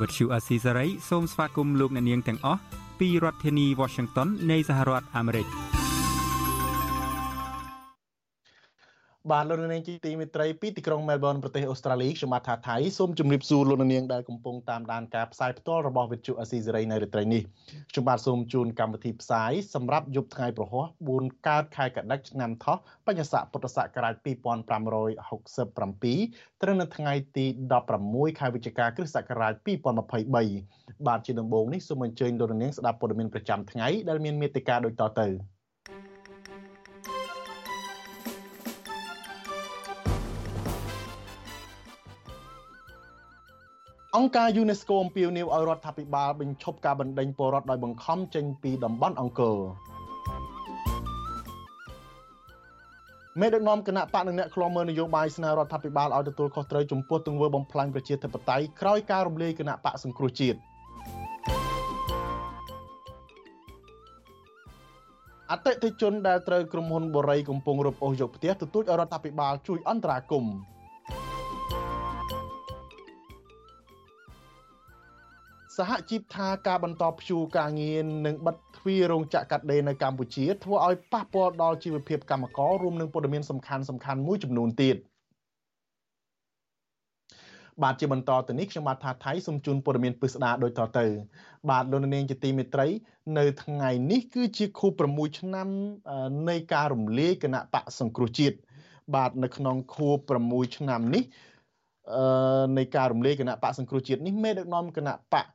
វត្តឈូអាស៊ីសេរីសូមស្វាគមន៍លោកអ្នកនាងទាំងអស់ពីរដ្ឋធានី Washington នៃសហរដ្ឋអាមេរិក។ បាទលោកនាងជាទីមេត្រីពីទីក្រុងមែលប៊នប្រទេសអូស្ត្រាលីខ្ញុំបាទថាថៃសូមជម្រាបសួរលោកនាងដែលកំពុងតាមដានការផ្សាយផ្ទាល់របស់វិទ្យុអស៊ីសេរីនៅរាត្រីនេះខ្ញុំបាទសូមជូនកម្មវិធីផ្សាយសម្រាប់យប់ថ្ងៃប្រហោះ4កើតខែកដិកឆ្នាំថោះបញ្ញស័កពុទ្ធសករាជ2567ត្រូវនៅថ្ងៃទី16ខែវិច្ឆិកាគ្រិស្តសករាជ2023បាទជាដំបូងនេះសូមអញ្ជើញលោកនាងស្ដាប់ព័ត៌មានប្រចាំថ្ងៃដែលមានមេត្តាដូចតទៅ អង្គការ UNESCO អំពាវនាវឲ្យរដ្ឋាភិបាលបញ្ឈប់ការបណ្តេញពលរដ្ឋដោយបង្ខំចេញពីតំបន់អង្គរមេដឹកនាំគណៈបកនិងអ្នកខ្លំមើលនយោបាយស្នើរដ្ឋាភិបាលឲ្យទទួលខុសត្រូវចំពោះទង្វើបំផ្លាញប្រជាធិបតេយ្យក្រោយការរំលាយគណៈបកសង្គ្រោះជាតិអតិថិជនដែលត្រូវក្រុមហ៊ុនបូរីកំពុងរឹបអូសយកផ្ទះទទូចឲ្យរដ្ឋាភិបាលជួយអន្តរាគមន៍ សហជីពថាការបន្តព្យួរការងារនិងបិទទ្វាររោងចក្រកាត់ដេរនៅកម្ពុជាធ្វើឲ្យប៉ះពាល់ដល់ជីវភាពកម្មកររួមនឹងព័ត៌មានសំខាន់សំខាន់មួយចំនួនទៀតបាទជាបន្តទៅនេះខ្ញុំបាទថាថៃសូមជូនព័ត៌មានពិស្ដារដូចតទៅ បាទលោកនាងជាទីមេត្រី នៅថ្ងៃនេះគឺជាខួប6ឆ្នាំនៃការរំលាយគណៈបកសង្គ្រោះជាតិបាទនៅក្នុងខួប6ឆ្នាំនេះ នៃការរំលាយគណៈបកសង្គ្រោះជាតិនេះមេដឹកនាំគណៈបក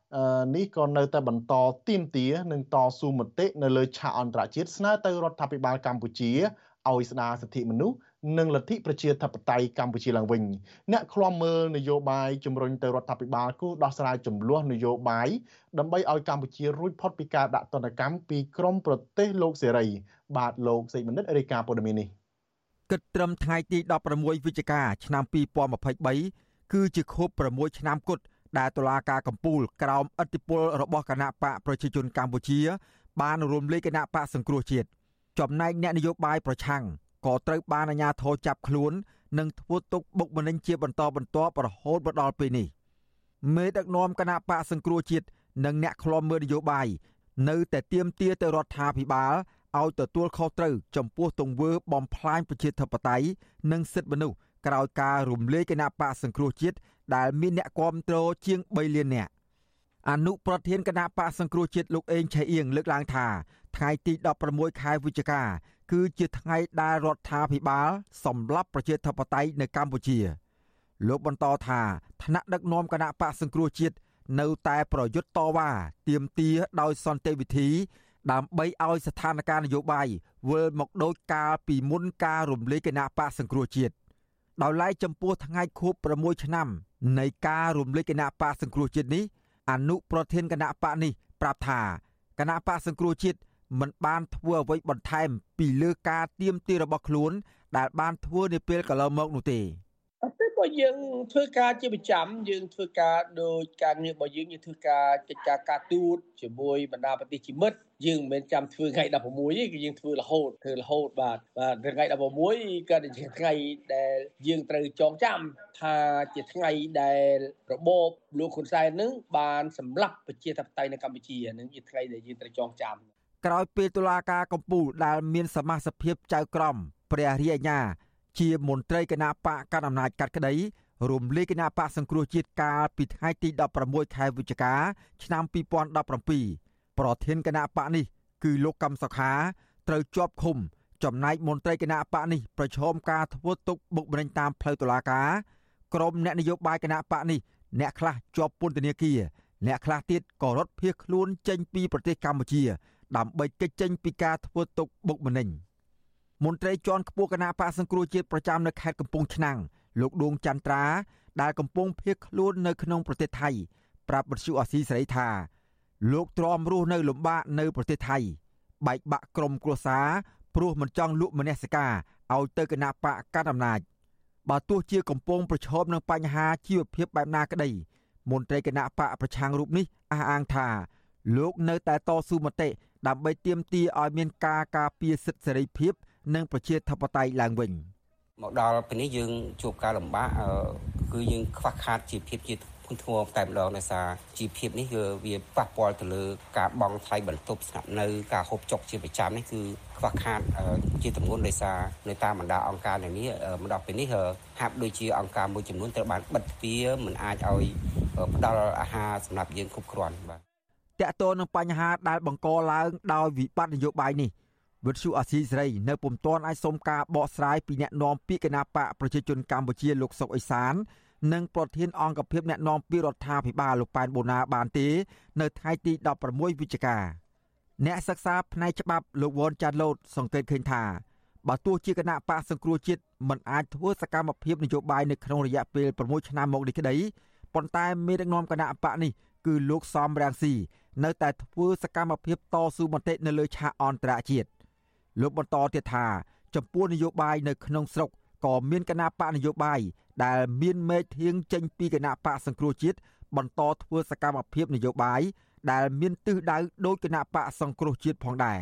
នេះក៏នៅតែបន្តទៀមទានិងតស៊ូមតិនៅលើឆាកអន្តរជាតិស្នើទៅរដ្ឋាភិបាលកម្ពុជាឲ្យស្ដារសិទ្ធិមនុស្សនិងលទ្ធិប្រជាធិបតេយ្យកម្ពុជាឡើងវិញអ្នកឃ្លាំមើលនយោបាយជំរុញទៅរដ្ឋាភិបាលគូដោះស្រាយចំនួននយោបាយដើម្បីឲ្យកម្ពុជារួចផុតពីការដាក់ទណ្ឌកម្មពីក្រមប្រទេសលោកសេរីបាទលោកសេចបណ្ឌិតរាយការណ៍ព័ត៌មាននេះ គិតត្រឹមថ្ងៃទី16វិច្ឆិកាឆ្នាំ2023គឺជាខួប6ឆ្នាំគត់ដែលតុលាការកំពូលក្រោមឥទ្ធិពលរបស់គណៈបកប្រជាជនកម្ពុជា បានរំលាយគណៈបកសង្គ្រោះជាតិចំណែកអ្នកនយោបាយប្រឆាំងក៏ត្រូវបានអាជ្ញាធរចាប់ខ្លួន និងធ្វើទុកបុកម្នេញជាបន្តបន្ទាប់រហូតមកដល់ពេលនេះមេដឹកនាំគណៈបកសង្គ្រោះជាតិនិងអ្នកខ្លំមើលនយោបាយនៅតែទៀមទាទៅរដ្ឋាភិបាល ឲ្យទទួលខុសត្រូវចំពោះទង្វើបំផ្លាញប្រជាធិបតេយ្យនិងសិទ្ធិមនុស្សក្រោយការរំលាយគណៈបកសង្គ្រោះជាតិដែលមានអ្នកគាំទ្រជាង3លាននាក់អនុប្រធានគណៈបកសង្គ្រោះជាតិលោកអេងឆៃអៀងលើកឡើងថាថ្ងៃទី16ខែវិច្ឆិកា គឺជាថ្ងៃដែលរដ្ឋាភិបាលសម្លាប់ប្រជាធិបតេយ្យនៅកម្ពុជា លោកបន្តថាថ្នាក់ដឹកនាំគណៈបកសង្គ្រោះជាតិនៅតែប្រយុទ្ធតវ៉ាទាមទារដោយសន្តិវិធី ដើម្បីឲ្យស្ថានភាពនយោបាយវិលមកដូចកាលពីមុនការរំលាយគណៈបកសង្គ្រោះជាតិដោយឡែកចំពោះថ្ងៃខួប6ឆ្នាំនៃការរំលេចគណៈបកសង្គ្រោះជាតិនេះអនុប្រធានគណៈបកនេះប្រាប់ថាគណៈបកសង្គ្រោះជាតិមិនបានធ្វើអ្វីបន្ថែមពីលើការទៀមទារបស់ខ្លួនដែលបានធ្វើនាពេលកន្លងមកនោះទេតែ បើយើងធ្វើការជាប្រចាំយើងធ្វើការដោយការងាររបស់យើងយើងធ្វើការកិច្ចការការទូតជាមួយបណ្ដាប្រទេសជាមិត្តយើងមិនមែនចាំធ្វើថ្ងៃ16ទេគឺយើងធ្វើរហូតធ្វើរហូតបាទបាទថ្ងៃ16ក៏ជាថ្ងៃដែលយើងត្រូវចងចាំថាជាថ្ងៃដែលរបបលោកហ៊ុនសែននឹងបានសម្លាប់ប្រជាធិបតេយ្យនៅកម្ពុជានឹងជាថ្ងៃដែលយើងត្រូវចងចាំក្រោយពេលតុលាការកំពូលដែលមានសមាជិកភាពចៅក្រមព្រះរាជអាជ្ញា ជាមន្ត្រីគណៈបកកណ្ដាលអំណាចកាត់ក្តីរំលាយគណៈបកសង្គ្រោះជាតិកាលពីថ្ងៃទី16ខែវិច្ឆិកាឆ្នាំ2017ប្រធានគណៈបកនេះគឺលោកកឹមសុខាត្រូវជាប់ឃុំ ចំណែកមន្ត្រីគណៈបកនេះប្រឈមការធ្វើទុកបុកម្នេញតាមផ្លូវតុលាការក្រុមអ្នកនយោបាយគណៈបកនេះអ្នកខ្លះជាប់ពន្ធនាគារអ្នកខ្លះទៀតក៏រត់ភៀសខ្លួនចេញពីប្រទេសកម្ពុជា ដើម្បីគេចចេញពីការធ្វើទុកបុកម្នេញ មន្ត្រីជាន់ខ្ពស់គណៈបកសង្គ្រោះជាតិប្រចាំនៅខេត្តកំពង់ឆ្នាំងលោកដួងចន្ទ្រាដែលកំពុងភៀសខ្លួននៅក្នុងប្រទេសថៃប្រាប់វិទ្យុអស៊ីសេរីថា លោកទ្រាំរស់នៅលំបាកនៅប្រទេសថៃបែកបាក់ក្រុមគ្រួសារព្រោះមិនចង់លក់មនសិការឲ្យទៅគណៈបកកាន់អំណាចបើទោះជាកំពុងប្រឈមនឹងបញ្ហាជីវភាពបែបណាក្តីមន្ត្រីគណៈបកប្រឆាំងរូបនេះអះអាងថា លោកនៅតែតស៊ូមតិដើម្បីទាមទារឲ្យមានការការពារសិទ្ធិសេរីភាព និងប្រជាធិបតេយ្យឡើងវិញមកដល់ពេលនេះយើងជួបការលំបាកគឺយើងខ្វះខាតជាភាពជាធ្ងន់ធ្ងរតែម្ដងដោយសារជីវភាពនេះគឺវាប៉ះពាល់ទៅលើការបង់ថ្លៃបន្ទប់ស្នាក់នៅការហូបចុកជាប្រចាំនេះគឺខ្វះខាតជាទម្ងន់ដោយសារនៅតាមបណ្ដាអង្គការនានាមកដល់ពេលនេះហាក់ដូចជាអង្គការមួយចំនួនត្រូវបានបិទទ្វារមិនអាចឲ្យផ្ដល់អាហារសម្រាប់យើងគ្រប់គ្រាន់បាទតកតទៅនឹងបញ្ហាដែលបង្កឡើងដោយវិបត្តិនយោបាយនេះ វិទ្យុអាស៊ីសេរីនៅពុំទាន់អាចសុំការបកស្រាយពីអ្នកនាំពាក្យគណៈបកប្រជាជនកម្ពុជាលោកសុកអេសាន និងប្រធានអង្គភិបអ្នកណែនាំពីរដ្ឋាភិបាលលោកប៉ែនបូណាបានទេ នៅថ្ងៃទី16វិច្ឆិកាអ្នកសិក្សាផ្នែកច្បាប់លោកវ៉ុនចាន់ឡូតសង្កេតឃើញថាបើទោះជាគណៈបកសង្គ្រោះជាតិមិនអាចធ្វើសកម្មភាពនយោបាយនៅក្នុងរយៈពេល6ឆ្នាំមកនេះក្តីប៉ុន្តែមេដឹកនាំគណៈបកនេះគឺលោកសំរាំងស៊ីនៅតែធ្វើសកម្មភាពតស៊ូមតិនៅលើឆាកអន្តរជាតិ លោកបន្តទៀតថាចំពោះនយោបាយនៅក្នុងស្រុកក៏មានគណៈបកនយោបាយដែលមានមេធៀងចេញពីគណៈបកសង្គ្រោះជាតិបន្តធ្វើសកម្មភាពនយោបាយដែលមានទិសដៅដោយគណៈបកសង្គ្រោះជាតិផងដែរ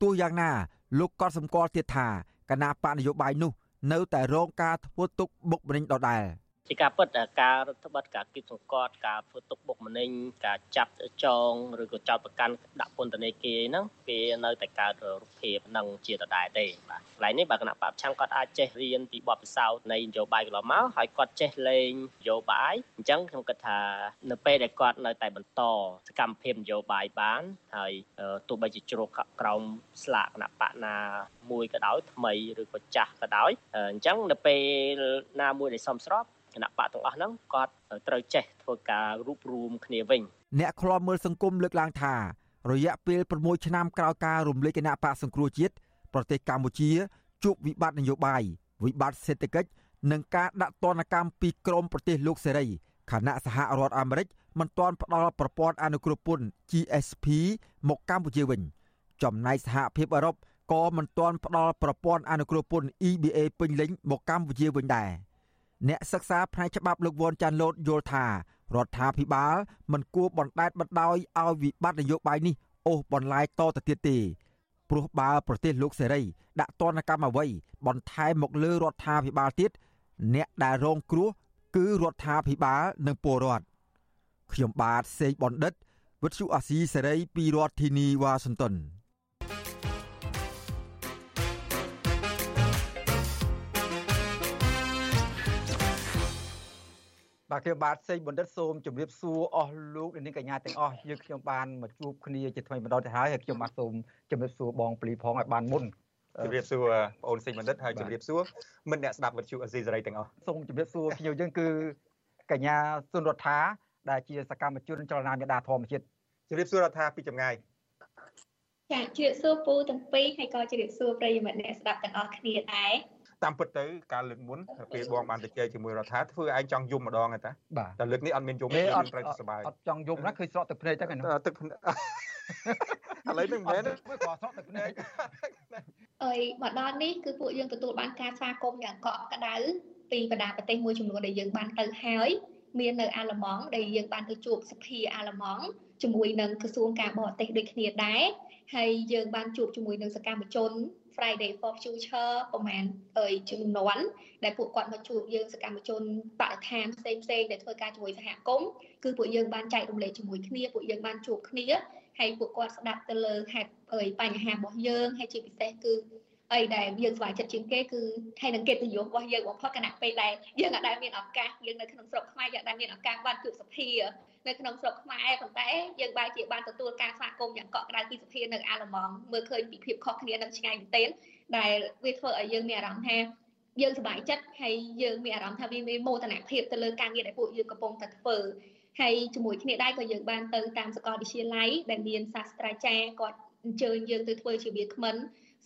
ទោះយ៉ាងណាលោកក៏សម្គាល់ទៀតថាគណៈបកនយោបាយនោះនៅតែរងការធ្វើទុកបុកម្នេញដដែល។ ជាការពិតការរដ្ឋបတ်ការគៀបសង្កត់ការធ្វើទុកបុកម្នេញការចាប់ចងឬក៏ចោតប្រកាន់ដាក់ពន្ធនាគារហ្នឹងវានៅតែកើតរូបភាពនឹងជាដដែលទេបាទកន្លែងនេះបើគណៈបព្វឆាំងគាត់អាចចេះរៀនពីបទពិសោធន៍នៃនយោបាយកន្លងមកហើយគាត់ចេះលេងនយោបាយអញ្ចឹងខ្ញុំគិតថានៅពេលដែលគាត់នៅតែបន្តសកម្មភាពនយោបាយបានហើយទោះបីជាជ្រោកក្រោមស្លាកគណៈបកណាមួយក៏ដោយថ្មីឬក៏ចាស់ក៏ដោយអញ្ចឹងនៅពេលណាមួយដែលសមស្របគ ណៈបកទាំងអស់ហ្នឹងគាត់ត្រូវចេះធ្វើការរួបរวมគ្នាវិញអ្នកខ្លាំមើលសង្គមលើកឡើងថា រយៈពេល6ឆ្នាំក្រោយការរំលែកគណៈបកសង្គ្រោះជាតិប្រទេសកម្ពុជាជួបវិបត្តិនយោបាយវិបត្តិសេដ្ឋកិច្ចនិងការដាក់ទណ្ឌកម្មពីក្រមប្រទេសលោកសេរីខណៈសហរដ្ឋអាមេរិកមិនទាន់ផ្ដល់ប្រព័ន្ធអនុគ្រោះពន្ធ GSP មកកម្ពុជាវិញ ចំណែកសហភាពអឺរ៉ុបក៏មិនទាន់ផ្ដល់ប្រព័ន្ធអនុគ្រោះពន្ធ EBA ពេញលេញមកកម្ពុជាវិញដែរ។ អ្នកសិក្សាផ្នែកច្បាប់លោកវ៉ាន់ចាន់ឡូតយល់ថារដ្ឋាភិបាលមិនគួរបណ្តែតបណ្តោយឲ្យវិបត្តិនយោបាយនេះអូសបន្លាយតទៅទៀតទេព្រោះបើប្រទេសលោកសេរីដាក់ទណ្ឌកម្មអ្វីបន្ថែមមកលើរដ្ឋាភិបាលទៀតអ្នកដែលរងគ្រោះគឺរដ្ឋាភិបាលនិងពលរដ្ឋខ្ញុំបាទសេកបណ្ឌិតវិទ្យុអាស៊ីសេរីពីរដ្ឋធានីវ៉ាស៊ីនតោន ខ្ញុំបាទសេងបណ្ឌិតសូមជម្រាបសួរអស់លោកនាងកញ្ញាទាំងអស់យើងខ្ញុំបានមកជួបគ្នាជាថ្មីម្ដងទៅហើយហើយខ្ញុំបាទសូមជម្រាបសួរបងពលីផងឲ្យបានមុនជម្រាបសួរបងអូនសេងបណ្ឌិតហើយជម្រាបសួរមិត្តអ្នកស្ដាប់វិទ្យុអេស៊ីសេរីទាំងអស់សូមជម្រាបសួរខ្ញុំយើងគឺកញ្ញាសុនរដ្ឋាដែលជាសកម្មជនចលនាមេដាធម្មជាតិជម្រាបសួររដ្ឋាពីចម្ងាយចាជម្រាបសួរពូទាំងពីរហើយក៏ជម្រាបសួរប្រិយមិត្តអ្នកស្ដាប់ទាំងអស់គ្នាដែរ តាមពិតទៅការលើកមុនពេលបងបានទៅជែកជាមួយរដ្ឋាធ្វើឯងចង់យំម្ដងទេតាតែលើកនេះអត់មានយំទេអត់ត្រូវសុបាយអត់ចង់យំណាឃើញស្រក់ទឹកភ្នែកទៅហ្នឹងទឹកឥឡូវហ្នឹងមែនទេមើលក៏ស្រក់ទឹកភ្នែកអើយមកដល់នេះគឺពួកយើងទទួលបានការស្វាគមន៍យ៉ាងកក់ក្ដៅពីបណ្ដាប្រទេសមួយចំនួនដែលយើងបានទៅហើយមាននៅអាល្លឺម៉ង់ដែលយើងបានទៅជួបសភាអាល្លឺម៉ង់ជាមួយនឹងក្រសួងការបរទេសដូចគ្នាដែរហើយយើងបានជួបជាមួយនឹងសកម្មជន Friday for Future ប្រហែលអើយចំនួនដែលពួកគាត់មកជួបយើងសកម្មជនបរិស្ថានផ្សេងផ្សេងដែលធ្វើការជាមួយសហគមន៍គឺពួកយើងបានចែករំលែកជាមួយគ្នាពួកយើងបានជួបគ្នាហើយពួកគាត់ស្ដាប់ទៅលើហេតុអើយបញ្ហារបស់យើងហើយជាពិសេសគឺអីដែលយើងស្វែងចិត្តជាងគេគឺហើយនឹងកិត្តិយសរបស់យើងបំផុតគណៈពេលដែលយើងអាចដែលមានឱកាសយើងនៅក្នុងស្រុកខ្មែរយើងអាចមានឱកាសបានជួបសភា នៅក្នុងស្រុកខ្មែរប៉ុន្តែយើងបែរជាបានទទួលការស្វាគមន៍យ៉ាងកក់ក្ដៅពីសភានៅអាល្លឺម៉ង់មើលឃើញពីភាពខុសគ្នានឹងឆ្ងាយមែនទែនដែលវាធ្វើឲ្យយើងមានអារម្មណ៍ថាយើងសប្បាយចិត្តហើយយើងមានអារម្មណ៍ថាវាមានមោទនភាពទៅលើការងារដែលពួកយើងកំពុងតែធ្វើហើយជាមួយគ្នាដែរក៏យើងបានទៅតាមសាកលវិទ្យាល័យដែលមានសាស្ត្រាចារ្យគាត់អញ្ជើញយើងទៅធ្វើជាវាគ្មិន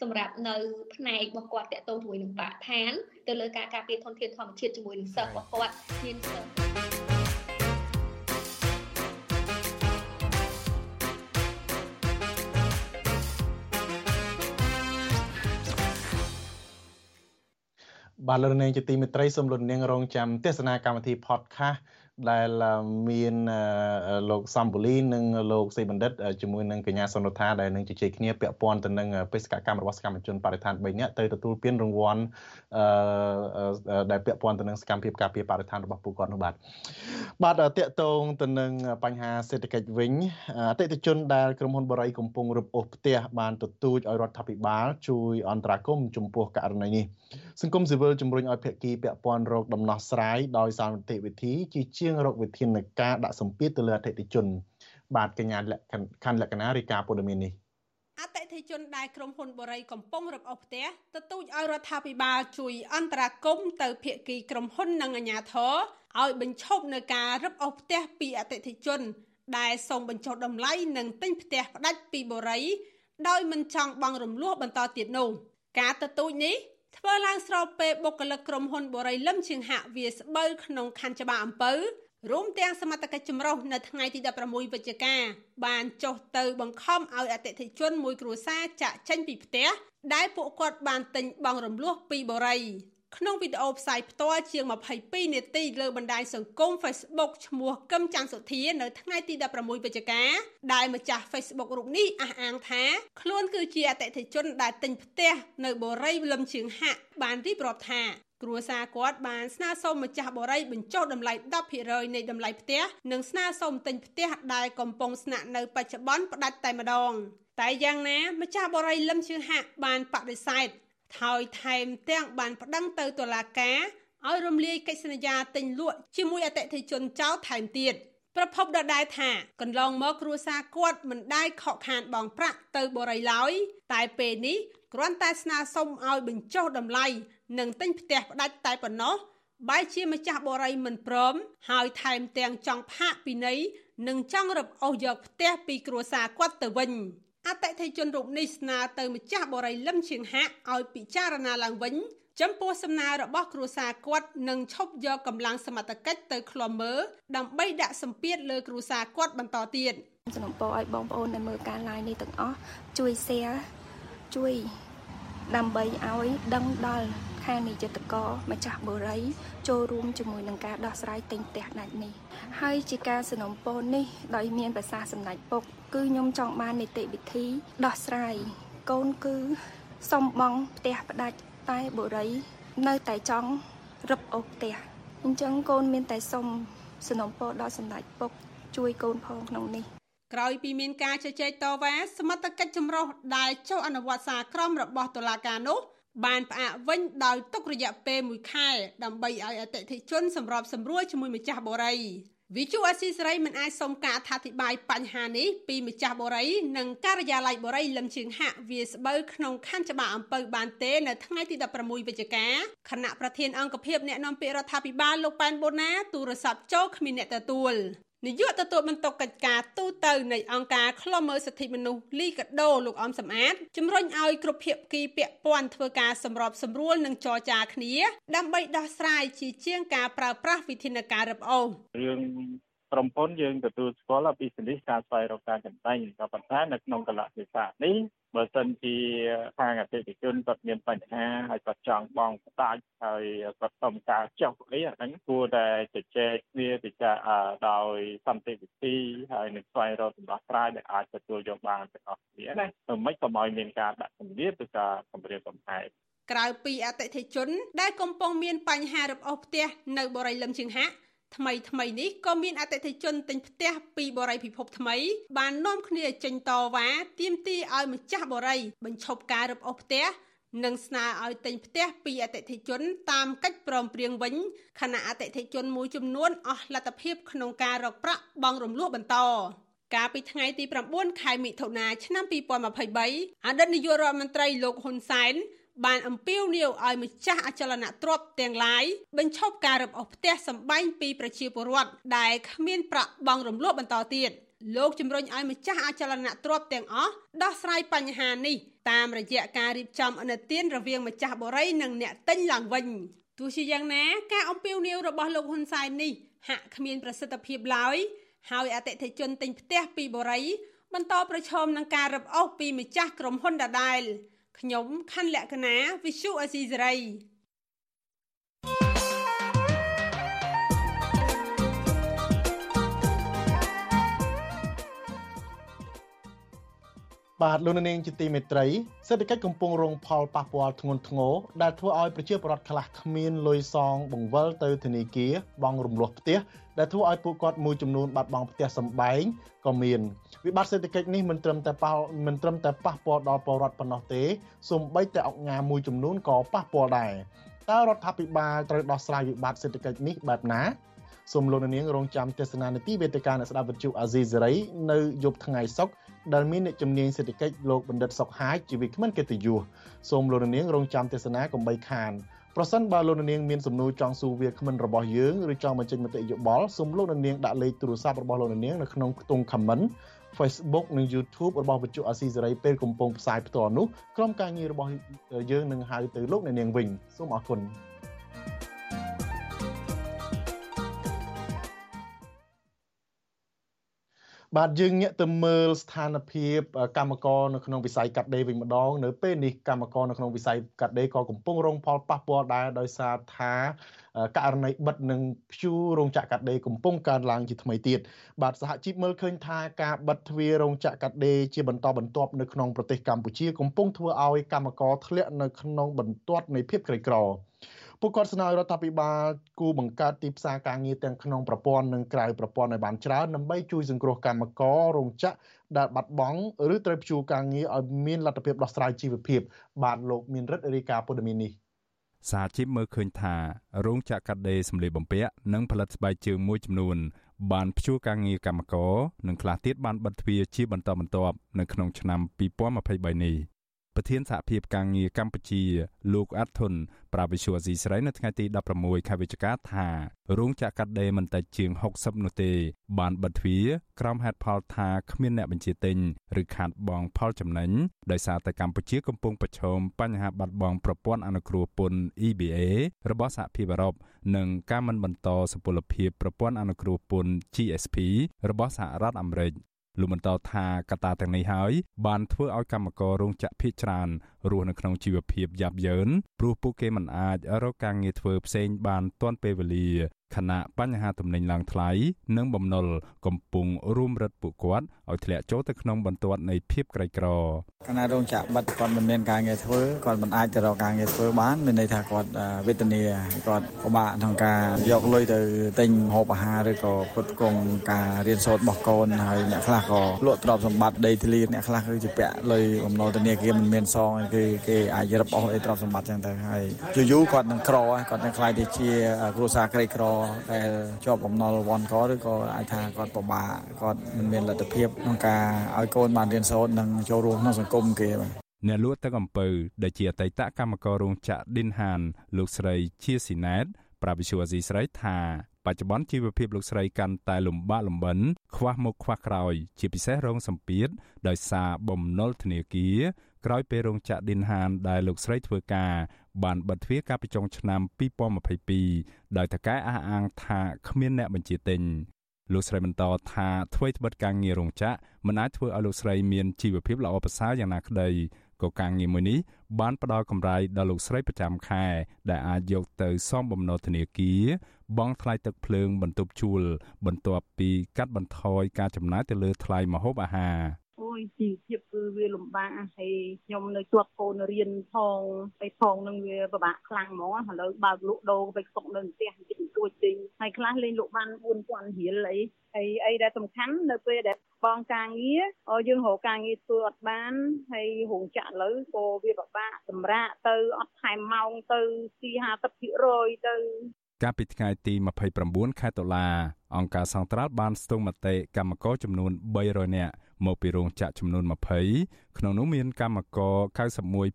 សម្រាប់នៅផ្នែករបស់គាត់តកតងជាមួយនឹងបរិស្ថានទៅលើការការពារធនធានធម្មជាតិជាមួយនឹងសិស្សរបស់គាត់មានសិស្ស បាទលោកនាងជាទីមេត្រីសូមលោកនាងរងចាំទស្សនាកម្មវិធី podcast ដែលមានលោកសំបូលីនិងលោកសេបណ្ឌិតជាមួយនឹងកញ្ញាសុនរដ្ឋាដែលនឹងជជែកគ្នាពាក់ព័ន្ធទៅនឹងបេសកកម្មរបស់សកម្មជនបរិស្ថាន3នាក់ទៅទទួលពានរង្វាន់ដែលពាក់ព័ន្ធទៅនឹងសកម្មភាពការពារបរិស្ថានរបស់ពួកគាត់នោះបាទបាទតកតងទៅនឹងបញ្ហាសេដ្ឋកិច្ចវិញអតិថិជនដែលក្រុមហ៊ុនបរិយកំពុងរឹបអូសផ្ទះបានទទូចឲ្យរដ្ឋាភិបាលជួយអន្តរាគមន៍ចំពោះករណីនេះសង្គមស៊ីវិលជំរុញឲ្យភាគីពាក់ព័ន្ធរកដំណោះស្រាយដោយសន្តិវិធីជាជាងរកវិធានការដាក់សម្ពាធទៅលើអតិថិជន បាទកញ្ញាលក្ខខណ្ឌលក្ខណារីកាព័ត៌មាននេះអតិថិជនដែលក្រុមហ៊ុនបរិយកំពុងរឹបអូសផ្ទះទទូចឲ្យរដ្ឋាភិបាលជួយអន្តរាគមន៍ទៅភាគីក្រុមហ៊ុននិងអាជ្ញាធរឲ្យបញ្ឈប់នៅការរឹបអូសផ្ទះពីអតិថិជន ដែលសូមបញ្ចុះតម្លៃនិងទិញផ្ទះផ្ដាច់ពីបរិយដោយមិនចង់បង់រំលោះបន្តទៀតនោះការទទូចនេះ ធ្វើឡើងស្របពេលបុគ្គលិកក្រុមហ៊ុនបរិយលឹមឈៀងហាក់វាស្បូវក្នុងខណ្ឌច្បារអំពៅរួមទាំងសមត្ថកិច្ចចម្រុះនៅថ្ងៃទី16វិច្ឆិកាបានចុះទៅបង្ខំឲ្យអតិថិជនមួយគ្រួសារចាក់ចេញពីផ្ទះដែលពួកគាត់បានទិញបង់រំលោះពីបរិយ ក្នុងវីដេអូផ្សាយផ្ទាល់ជាង22នាទីលើបណ្ដាញសង្គម Facebook ឈ្មោះកឹមច័ន្ទសុធានៅថ្ងៃទី16វិច្ឆិកាដែលម្ចាស់ Facebook រូបនេះអះអាងថាខ្លួនគឺជាអតិថិជនដែលទិញផ្ទះនៅបូរីលឹមជើងហាក់បានរៀបរាប់ថាគ្រួសារគាត់បានស្នើសុំម្ចាស់បរិយបញ្ចុះតម្លៃ10%នៃតម្លៃផ្ទះនិងស្នើសុំទិញផ្ទះដែលកំពុងស្នាក់នៅបច្ចុប្បន្នផ្ដាច់តែម្ដងតែយ៉ាងណាម្ចាស់បរិយលឹមជើងហាក់បានបដិសេធ ហើយថែមទាំងបានប្តឹងទៅតុលាការឲ្យរំលាយកិច្ចសន្យាទិញលក់ជាមួយអតិថិជនចោលថែមទៀតប្រពន្ធដដែលថាកន្លងមកគ្រួសារគាត់មិនដែលខកខានបងប្រាក់ទៅបរិយឡើយតែពេលនេះគ្រាន់តែស្នើសុំឲ្យបញ្ចុះតម្លៃនិងទិញផ្ទះផ្ដាច់តែប៉ុណ្ណោះបែរជាម្ចាស់បរិយមិនព្រមហើយថែមទាំងចង់ផាកពិន័យនិងចង់រឹបអូសយកផ្ទះពីគ្រួសារគាត់ទៅវិញ អតិថិជនរូបនេះស្នើទៅម្ចាស់បរិយលឹមឈៀងហាក់ឲ្យពិចារណាឡើងវិញចំពោះសំណើរបស់គ្រួសារគាត់នឹងឈប់យកកម្លាំងសមត្ថកិច្ចទៅឃ្លាំមើលដើម្បីដាក់សម្ពាធលើគ្រួសារគាត់បន្តទៀតសំណពរឲ្យបងប្អូនដែលមើលការ live នេះទាំងអស់ជួយ share ជួយដើម្បីឲ្យដឹងដល់ខាងនិយតកម្ចាស់បូរី ចូលរួមជាមួយនឹងការដោះស្រាយទិញផ្ទះដាច់នេះហើយជាការสนំពរនេះដោយមានប្រសាសន៍សម្ដេចពុកគឺខ្ញុំចង់បាននីតិវិធីដោះស្រាយកូនគឺសុំបងផ្ទះផ្ដាច់តែបុរីនៅតែចង់រឹបអូសផ្ទះអញ្ចឹងកូនមានតែសុំสนំពរដល់សម្ដេចពុកជួយកូនផងក្នុងនេះក្រោយពីមានការជជែកតវ៉ាសមត្ថកិច្ចចម្រុះដែលចុះអនុវត្តសារក្រមរបស់តុលាការនោះ បានផ្អាកវិញដោយទុករយៈពេល1ខែដើម្បីឲ្យអតិថិជនសម្របសម្រួលជាមួយម្ចាស់បូរីវិទ្យុអស៊ីសេរីមិនអាចសុំការអធិប្បាយបញ្ហានេះពីម្ចាស់បូរីនិងការិយាល័យបូរីលឹមជើងហាក់វាស្បូវក្នុងខណ្ឌច្បារអំពៅបានទេនៅថ្ងៃទី16វិច្ឆិកាគណៈប្រធានអង្គភិបអ្នកនាំពាក្យរដ្ឋាភិបាលលោកប៉ែនបូណាទូរស័ព្ទចូលគ្មានអ្នកទទួល នាយកទទួលបន្ទុកកិច្ចការទូតទៅនៃអង្គការឃ្លាំមើលសិទ្ធិមនុស្សលីកាដូលោកអំសំអាតជំរុញឲ្យគ្រប់ភាគីពាក់ព័ន្ធធ្វើការសម្របសម្រួលនិងចរចាគ្នាដើម្បីដោះស្រាយជាជាងការប្រើប្រាស់វិធានការរឹបអូសរឿងក្រុមហ៊ុនយើងទទួលស្គាល់ពីសនិសការស្វែងរកការចំណេញក៏ប៉ុន្តែនៅក្នុងកលៈទេសៈនេះ បើសិនជាខាងអតិថិជនគាត់មានបញ្ហាហើយគាត់ចង់បងផ្ដាច់ហើយគាត់សុំការចុះអីអាហ្នឹងគួរតែជជែកគ្នាពិចារណាដោយសន្តិវិធីហើយនឹងស្វែងរកដំណោះស្រាយដែលអាចទទួលយកបានទាំងអស់គ្នាណាធ្វើម៉េចកុំឲ្យមានការដាក់សម្ពាធឬការគម្រាមកំហែងក្រៅពីអតិថិជន ដែលកំពុងមានបញ្ហារឹបអូសផ្ទះនៅបរិយាលឹមជើងហាក់ ថ្មីថ្មីនេះក៏មានអតិថិជនទិញផ្ទះពីបរិយពិភពថ្មី បាននាំគ្នាចេញតវ៉ាទាមទារឲ្យម្ចាស់បរិយបញ្ឈប់ការរឹបអូសផ្ទះនិងស្នើឲ្យទិញផ្ទះពីអតិថិជន តាមកិច្ចព្រមព្រៀងវិញខណៈអតិថិជនមួយចំនួនអស់លទ្ធភាពក្នុងការរកប្រាក់បង់រំលោះបន្តកាលពីថ្ងៃទី9ខែមិថុនាឆ្នាំ2023អតីតនាយករដ្ឋមន្ត្រីលោកហ៊ុនសែន បានអំពាវនាវឲ្យម្ចាស់អចលនទ្រព្យទាំងឡាយបញ្ឈប់ការរឹបអូសផ្ទះសម្បែងពីប្រជាពលរដ្ឋដែលគ្មានប្រាក់បង់រំលោះបន្តទៀតលោកជំរុញឲ្យម្ចាស់អចលនទ្រព្យទាំងអស់ដោះស្រាយបញ្ហានេះតាមរយៈការរៀបចំអនុទានរវាងម្ចាស់បរិយនិងអ្នកទិញឡើងវិញទោះជាយ៉ាងណាការអំពាវនាវរបស់លោកហ៊ុនសែននេះហាក់គ្មានប្រសិទ្ធភាពឡើយហើយអតិថិជនទិញផ្ទះពីបរិយបន្តប្រឈមនឹងការរឹបអូសពីម្ចាស់ក្រុមហ៊ុនដដែល ខ្ញុំខណ្ឌលក្ខណាវិសុអេស៊ីសេរីបាទលោកនាងជាទីមេត្រីសេដ្ឋកិច្ចកំពុងរងផលប៉ះពាល់ធ្ងន់ធ្ងរដែលធ្វើឲ្យប្រជាពលរដ្ឋខ្លះគ្មានលុយសងបង្វិលទៅធនាគារបង់រំលោះផ្ទះ ដែលធ្វើឲ្យពួកគាត់មួយចំនួនបាត់បង់ផ្ទះសម្បែងក៏មានវិបត្តិសេដ្ឋកិច្ចនេះមិនត្រឹមតែប៉ះមិនត្រឹមតែប៉ះពាល់ដល់ពលរដ្ឋប៉ុណ្ណោះទេសូម្បីតែអង្គការមួយចំនួនក៏ប៉ះពាល់ដែរតើរដ្ឋាភិបាលត្រូវដោះស្រាយវិបត្តិសេដ្ឋកិច្ចនេះបែបណាសូមលោកនាងរងចាំទស្សនានាទីវេទិកាអ្នកស្ដាប់វិទ្យុអាស៊ីសេរីនៅយប់ថ្ងៃសុក្រដែលមានអ្នកជំនាញសេដ្ឋកិច្ចលោកបណ្ឌិតសុកហាយជាវិក្កាមកិត្តិយសសូមលោកនាងរងចាំទស្សនាកុំបីខាន ប្រសិនបើលោកនាងមានសំណួរចង់សួរវាគ្មិនរបស់យើងឬចង់បញ្ចេញមតិយោបល់សូមលោកនាងដាក់លេខទូរស័ព្ទរបស់លោកនាងនៅក្នុងខ្ទង់ comment Facebook និង YouTube របស់វិទ្យុអាស៊ីសេរីពេលកំពុងផ្សាយផ្ទាល់នោះក្រុមការងាររបស់យើងនឹងហៅទៅលោកអ្នកនាងវិញសូមអរគុណ បាទយើងងាកទៅមើលស្ថានភាពកម្មករនៅក្នុងវិស័យកាត់ដេរវិញម្ដងនៅពេលនេះកម្មករនៅក្នុងវិស័យកាត់ដេរក៏កំពុងរងផលប៉ះពាល់ដែរដោយសារថាករណីបិទនិងព្យួររោងចក្រកាត់ដេរកំពុងកើនឡើងជាថ្មីទៀតបាទសហជីពមើលឃើញថាការបិទទ្វាររោងចក្រកាត់ដេរជាបន្តបន្ទាប់នៅក្នុងប្រទេសកម្ពុជាកំពុងធ្វើឲ្យកម្មករធ្លាក់នៅក្នុងបន្ទាត់នៃភាពក្រីក្រ ពួកគាត់ស្នើរដ្ឋាភិបាលគូបង្កើតទីផ្សារការងារទាំងក្នុងប្រព័ន្ធនិងក្រៅប្រព័ន្ធឲ្យបានច្រើនដើម្បីជួយសង្គ្រោះកម្មកររោងចក្រដែលបាត់បង់ឬត្រូវព្យួរការងារឲ្យមានលទ្ធភាពដោះស្រាយជីវភាព បាទលោកមានរិទ្ធរាយការណ៍ព័ត៌មាននេះសហជីពមើលឃើញថារោងចក្រកាត់ដេរសម្លៀកបំពាក់និងផលិតស្បែកជើងមួយចំនួន បានព្យួរការងារកម្មករនិងខ្លះទៀតបានបិទទ្វារជាបន្តបន្ទាប់នៅក្នុងឆ្នាំ2023នេះ ប្រធានសហភាពការងារកម្ពុជាលោកអាត់ធុនប្រាវិសុវស៊ីស្រីនៅថ្ងៃទី16ខែវិច្ឆិកាថារោងចក្រកាត់ដេរមិនតែជាង60នោះទេ បានបិទទ្វារក្រោមហេតុផលថាគ្មានអ្នកបញ្ជាទិញឬខាតបង់ផលចំណេញដោយសារតែកម្ពុជាកំពុងប្រឈមបញ្ហាបាត់បង់ប្រព័ន្ធអនុគ្រោះពន្ធ EBA របស់សហភាពអឺរ៉ុបនិងការមិនបន្តសុពលភាពប្រព័ន្ធអនុគ្រោះពន្ធ GSP របស់សហរដ្ឋអាមេរិក លោកបន្តថាកត្តាទាំងនេះហើយបានធ្វើឲ្យកម្មកររោងចក្រភៀកច្រើនរស់នៅក្នុងជីវភាពយ៉ាប់យ៉ឺនព្រោះពួកគេមិនអាចរកការងារធ្វើផ្សេងបានទាន់ពេលវេលា ខណៈបញ្ហាទំនិញឡើងថ្លៃនិងបំណុលកំពុងរួមរឹតពួកគាត់ឲ្យធ្លាក់ចូលទៅក្នុងបន្ទាត់នៃភាពក្រីក្រខណៈរោងចក្របិទគាត់មិនមានការងារធ្វើគាត់មិនអាចទៅរកការងារធ្វើបានមានន័យថាគាត់វេទនាគាត់ពិបាកក្នុងការយកលុយទៅទិញហូបអាហារឬក៏ផ្គត់ផ្គង់ការរៀនសូត្ររបស់កូនហើយអ្នកខ្លះក៏លក់ទ្រព្យសម្បត្តិដីធ្លីអ្នកខ្លះគឺជាពាក់លុយបំណុលធនាគារមិនមានសងគឺគេអាចរឹបអូសអីទ្រព្យសម្បត្តិចឹងទៅហើយយូរៗគាត់នឹងក្រគាត់នឹងខ្លាយទៅជាគ្រួសារក្រីក្រដែលជាប់បំណុលវ៉ាន់កឬក៏អាចថាគាត់ពិបាកគាត់មិនមានលទ្ធភាពក្នុងការឲ្យកូនបានរៀនសូត្រនិងចូលរួមក្នុងសង្គមគេបាទអ្នកលក់ទឹកអំពៅដែលជាអតីតកម្មកររោងចក្រ Din Han លោកស្រីជាស៊ីណែតប្រាប់វិសុវអាស៊ីស្រីថាបច្ចុប្បន្នជីវភាពលោកស្រីកាន់តែលំបាកលំបិនខ្វះមុខខ្វះក្រោយ ជាពិសេសរងសម្ពាធដោយសារបំណុលធនាគារ ក្រោយពេលរោងចក្រ Din Han ដែលលោកស្រីធ្វើការបានបិទទ្វារកាលពីចុងឆ្នាំ2022ដោយតកែអះអាងថាគ្មានអ្នកបញ្ជាទិញលោកស្រីបន្តថាធ្វើត្បិតការងាររោងចក្រមិនអាចធ្វើឲ្យលោកស្រីមានជីវភាពល្អប្រសើរយ៉ាងណាក្តីក៏ការងារមួយនេះបានផ្ដល់កម្រៃដល់លោកស្រីប្រចាំខែ ដែលអាចយកទៅសងបំណុលធនាគារបង់ថ្លៃទឹកភ្លើងបន្ទប់ជួល បន្ទាប់ពីកាត់បន្ថយការចំណាយទៅលើថ្លៃម្ហូបអាហារអូ យជីវភាពគឺវាលំបាកហើយខ្ញុំនៅជាប់កូនរៀនផងហើយផងនឹងវាពិបាកខ្លាំងហ្មងឥឡូវបើកលក់ដូរទៅស្តុកនៅផ្ទះតិចតួចទិញហើយខ្លះលេងលក់បាន4000រៀលអីហើយអីដែលសំខាន់នៅពេលដែលបងការងារយើងរកការងារធ្វើអត់បានហើយរោងចក្រឥឡូវក៏វាពិបាកសម្រាកទៅអត់ថែមម៉ោងទៅទី50%ទៅកាលពីថ្ងៃទី29ខែតុលាអង្គការសង្ត្រាល់បានស្ទង់មតិកម្មករចំនួន300នាក់ មកពីរោងចក្រចំនួន20ក្នុងនោះមានកម្មករ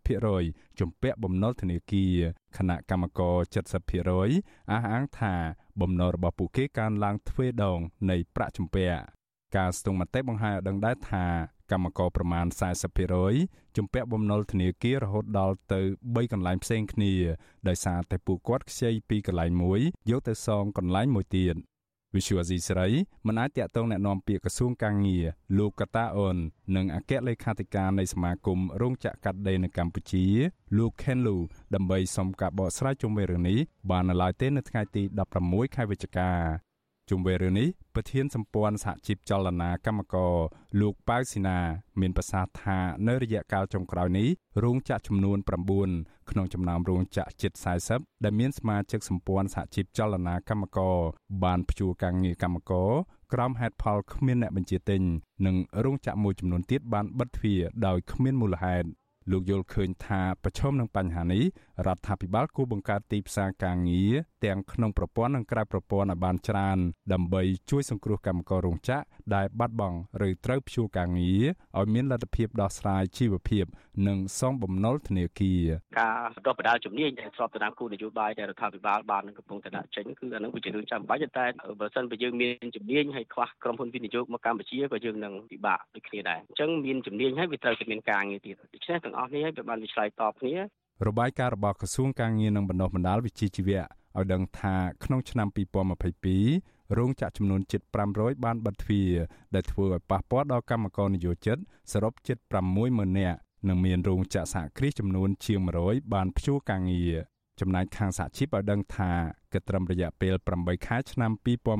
91%ជំពាក់បំណុលធនាគារខណៈកម្មករ70%អះអាងថាបំណុលរបស់ពួកគេកើនឡើងទ្វេដងនៃប្រាក់ជំពាក់ការស្ទង់មតិបង្ហាញឲ្យដឹងដែរថាកម្មករប្រមាណ40%ជំពាក់បំណុលធនាគាររហូតដល់ទៅ3កន្លែងផ្សេងគ្នាដោយសារតែពួកគាត់ខ្ចីពីកន្លែងមួយយកទៅសងកន្លែងមួយទៀត វិសុវអាស៊ីស្រីមិនអាចតាក់ទងแนะនាំពាក្យក្រសួងកាងារលោកកតាអូននិងអគ្គលេខាធិការនៃសមាគមរោងចក្រកាត់ដេរនៅកម្ពុជា លោក Ken Lu ដើម្បីសុំការបកស្រាយជុំវិញរឿងនេះបាននៅឡើយទេនៅថ្ងៃទី16ខែវិច្ឆិកា ជុំវិញរឿងនេះប្រធានសម្ព័ន្ធសហជីពចលនាកម្មករលោកប៉ៅស៊ីណា មានប្រសាសន៍ថានៅរយៈកាលចុងក្រោយនេះរោងចក្រចំនួន9ក្នុងចំណោមរោងចក្រជិត40ដែលមានសមាជិកសម្ព័ន្ធសហជីពចលនាកម្មករបានព្យួរការងារកម្មករក្រោមហេតុផលគ្មានអ្នកបញ្ជាទិញនិងរោងចក្រមួយចំនួនទៀតបានបិទទ្វារដោយគ្មានមូលហេតុ លោកយល់ឃើញថាប្រឈមនឹងបញ្ហានេះរដ្ឋាភិបាលគួរបង្កើតទីផ្សារការងារទាំងក្នុងប្រព័ន្ធនិងក្រៅប្រព័ន្ធឲ្យបានច្រើន ដើម្បីជួយសង្គ្រោះកម្មកររោងចក្រដែលបាត់បង់ឬត្រូវព្យួរការងារឲ្យមានលទ្ធភាពដោះស្រាយជីវភាព និងសងបំណុលធនាគារការដោះបដាលជំនាញដែលស្របទៅតាមគោលនយោបាយដែលរដ្ឋាភិបាលបានកំពុងតែដាក់ចេញគឺអានឹងវាជារឿងចាំបាច់តែបើសិនបើយើងមានជំនាញហើយខ្វះក្រុមហ៊ុនវិនិយោគមកកម្ពុជាក៏យើងនឹងពិបាកដូចគ្នាដែរអញ្ចឹងមានជំនាញហើយវាត្រូវតែមានការងារទៀតដូច្នេះទាំងអស់នេះហើយវាបានវាឆ្លើយតបគ្នារបាយការណ៍របស់ក្រសួងការងារនិងបណ្ដុះបណ្ដាលវិជ្ជាជីវៈឲ្យដឹងថាក្នុងឆ្នាំ2022រោងចក្រចំនួនជិត500បានបិទទ្វារដែលធ្វើឲ្យប៉ះពាល់ដល់កម្មករនិយោជិតសរុបជិត60000នាក់និងមានរោងចក្រសហគ្រាសចំនួនជាង100បានព្យួរការងារចំណែកខាងសហជីពឲ្យដឹងថាគិតត្រឹមរយៈពេល8ខែឆ្នាំ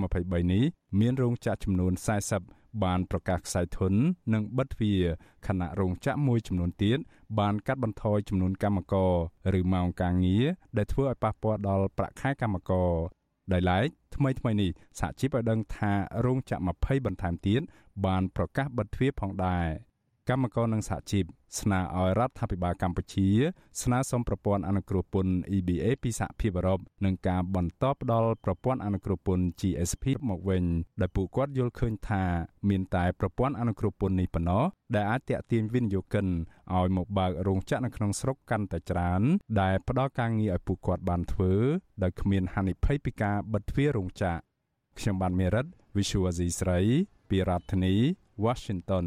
2023នេះមានរោងចក្រចំនួន40 បានប្រកាសខ្សែធននិងបិទទ្វារខណៈរោងចក្រមួយចំនួនទៀតបានកាត់បន្ថយចំនួនកម្មករឬម៉ោងការងារដែលធ្វើឲ្យប៉ះពាល់ដល់ប្រាក់ខែកម្មករដោយឡែកថ្មីថ្មីនេះសហជីពឲ្យដឹងថារោងចក្រ20បន្ថែមទៀតបានប្រកាសបិទទ្វារផងដែរ កម្មករនិងសហជីពស្នើឲ្យរដ្ឋាភិបាលកម្ពុជា ស្នើសុំប្រព័ន្ធអនុគ្រោះពន្ធ EBA ពីសហភាពអឺរ៉ុបនិងការបន្តផ្ដល់ប្រព័ន្ធអនុគ្រោះពន្ធ GSP មកវិញដែលពួកគាត់យល់ឃើញថាមានតែប្រព័ន្ធអនុគ្រោះពន្ធនេះប៉ុណ្ណោះដែលអាចតាក់ទាញវិនិយោគិនឲ្យមកបើករោងចក្រនៅក្នុងស្រុកកាន់តែច្រើន ដែលផ្ដល់ការងារឲ្យពួកគាត់បានធ្វើដោយគ្មានហានិភ័យពីការបិទទ្វាររោងចក្រខ្ញុំបានមេរិត Visual Asia ស្រី ពីរដ្ឋធានី Washington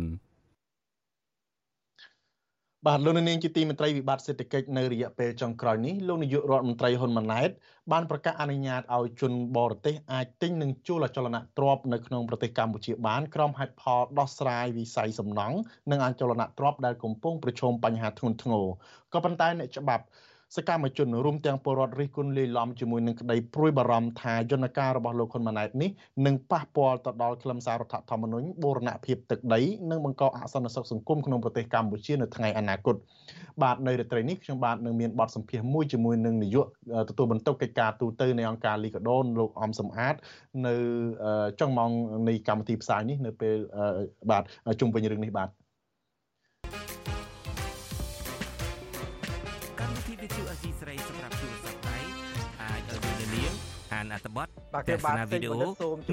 បាទលោកនាងជាទីមេត្រីវិបត្តិសេដ្ឋកិច្ចនៅរយៈពេលចុងក្រោយនេះលោកនាយករដ្ឋមន្ត្រីហ៊ុនម៉ាណែតបានប្រកាសអនុញ្ញាតឲ្យជនបរទេសអាចទិញនិងជួលអចលនទ្រព្យនៅក្នុងប្រទេសកម្ពុជាបានក្រោមហេតុផលដោះស្រាយវិស័យសំណង់និងអចលនទ្រព្យដែលកំពុងប្រឈមបញ្ហាធ្ងន់ធ្ងរក៏ប៉ុន្តែអ្នកច្បាប់ សកម្មជនរួមទាំងពលរដ្ឋរិះគន់លាយឡំជាមួយនឹងក្តីព្រួយបារម្ភថាយន្តការរបស់លោកហ៊ុនម៉ាណែតនេះនឹងប៉ះពាល់ទៅដល់ខ្លឹមសាររដ្ឋធម្មនុញ្ញបូរណភាពទឹកដីនិងបង្កអសន្តិសុខសង្គមក្នុងប្រទេសកម្ពុជានៅថ្ងៃអនាគតបាទនៅរាត្រីនេះខ្ញុំបាទនឹងមានបទសម្ភាសន៍មួយជាមួយនឹងនាយកទទួលបន្ទុកកិច្ចការទូតនៃអង្គការលីកាដូនលោកអំសំអាត នៅចុងម៉ោងនៃកម្មវិធីផ្សាយនេះនៅពេលបាទជុំវិញរឿងនេះបាទ អត្ថបទទស្សនាវីដេអូ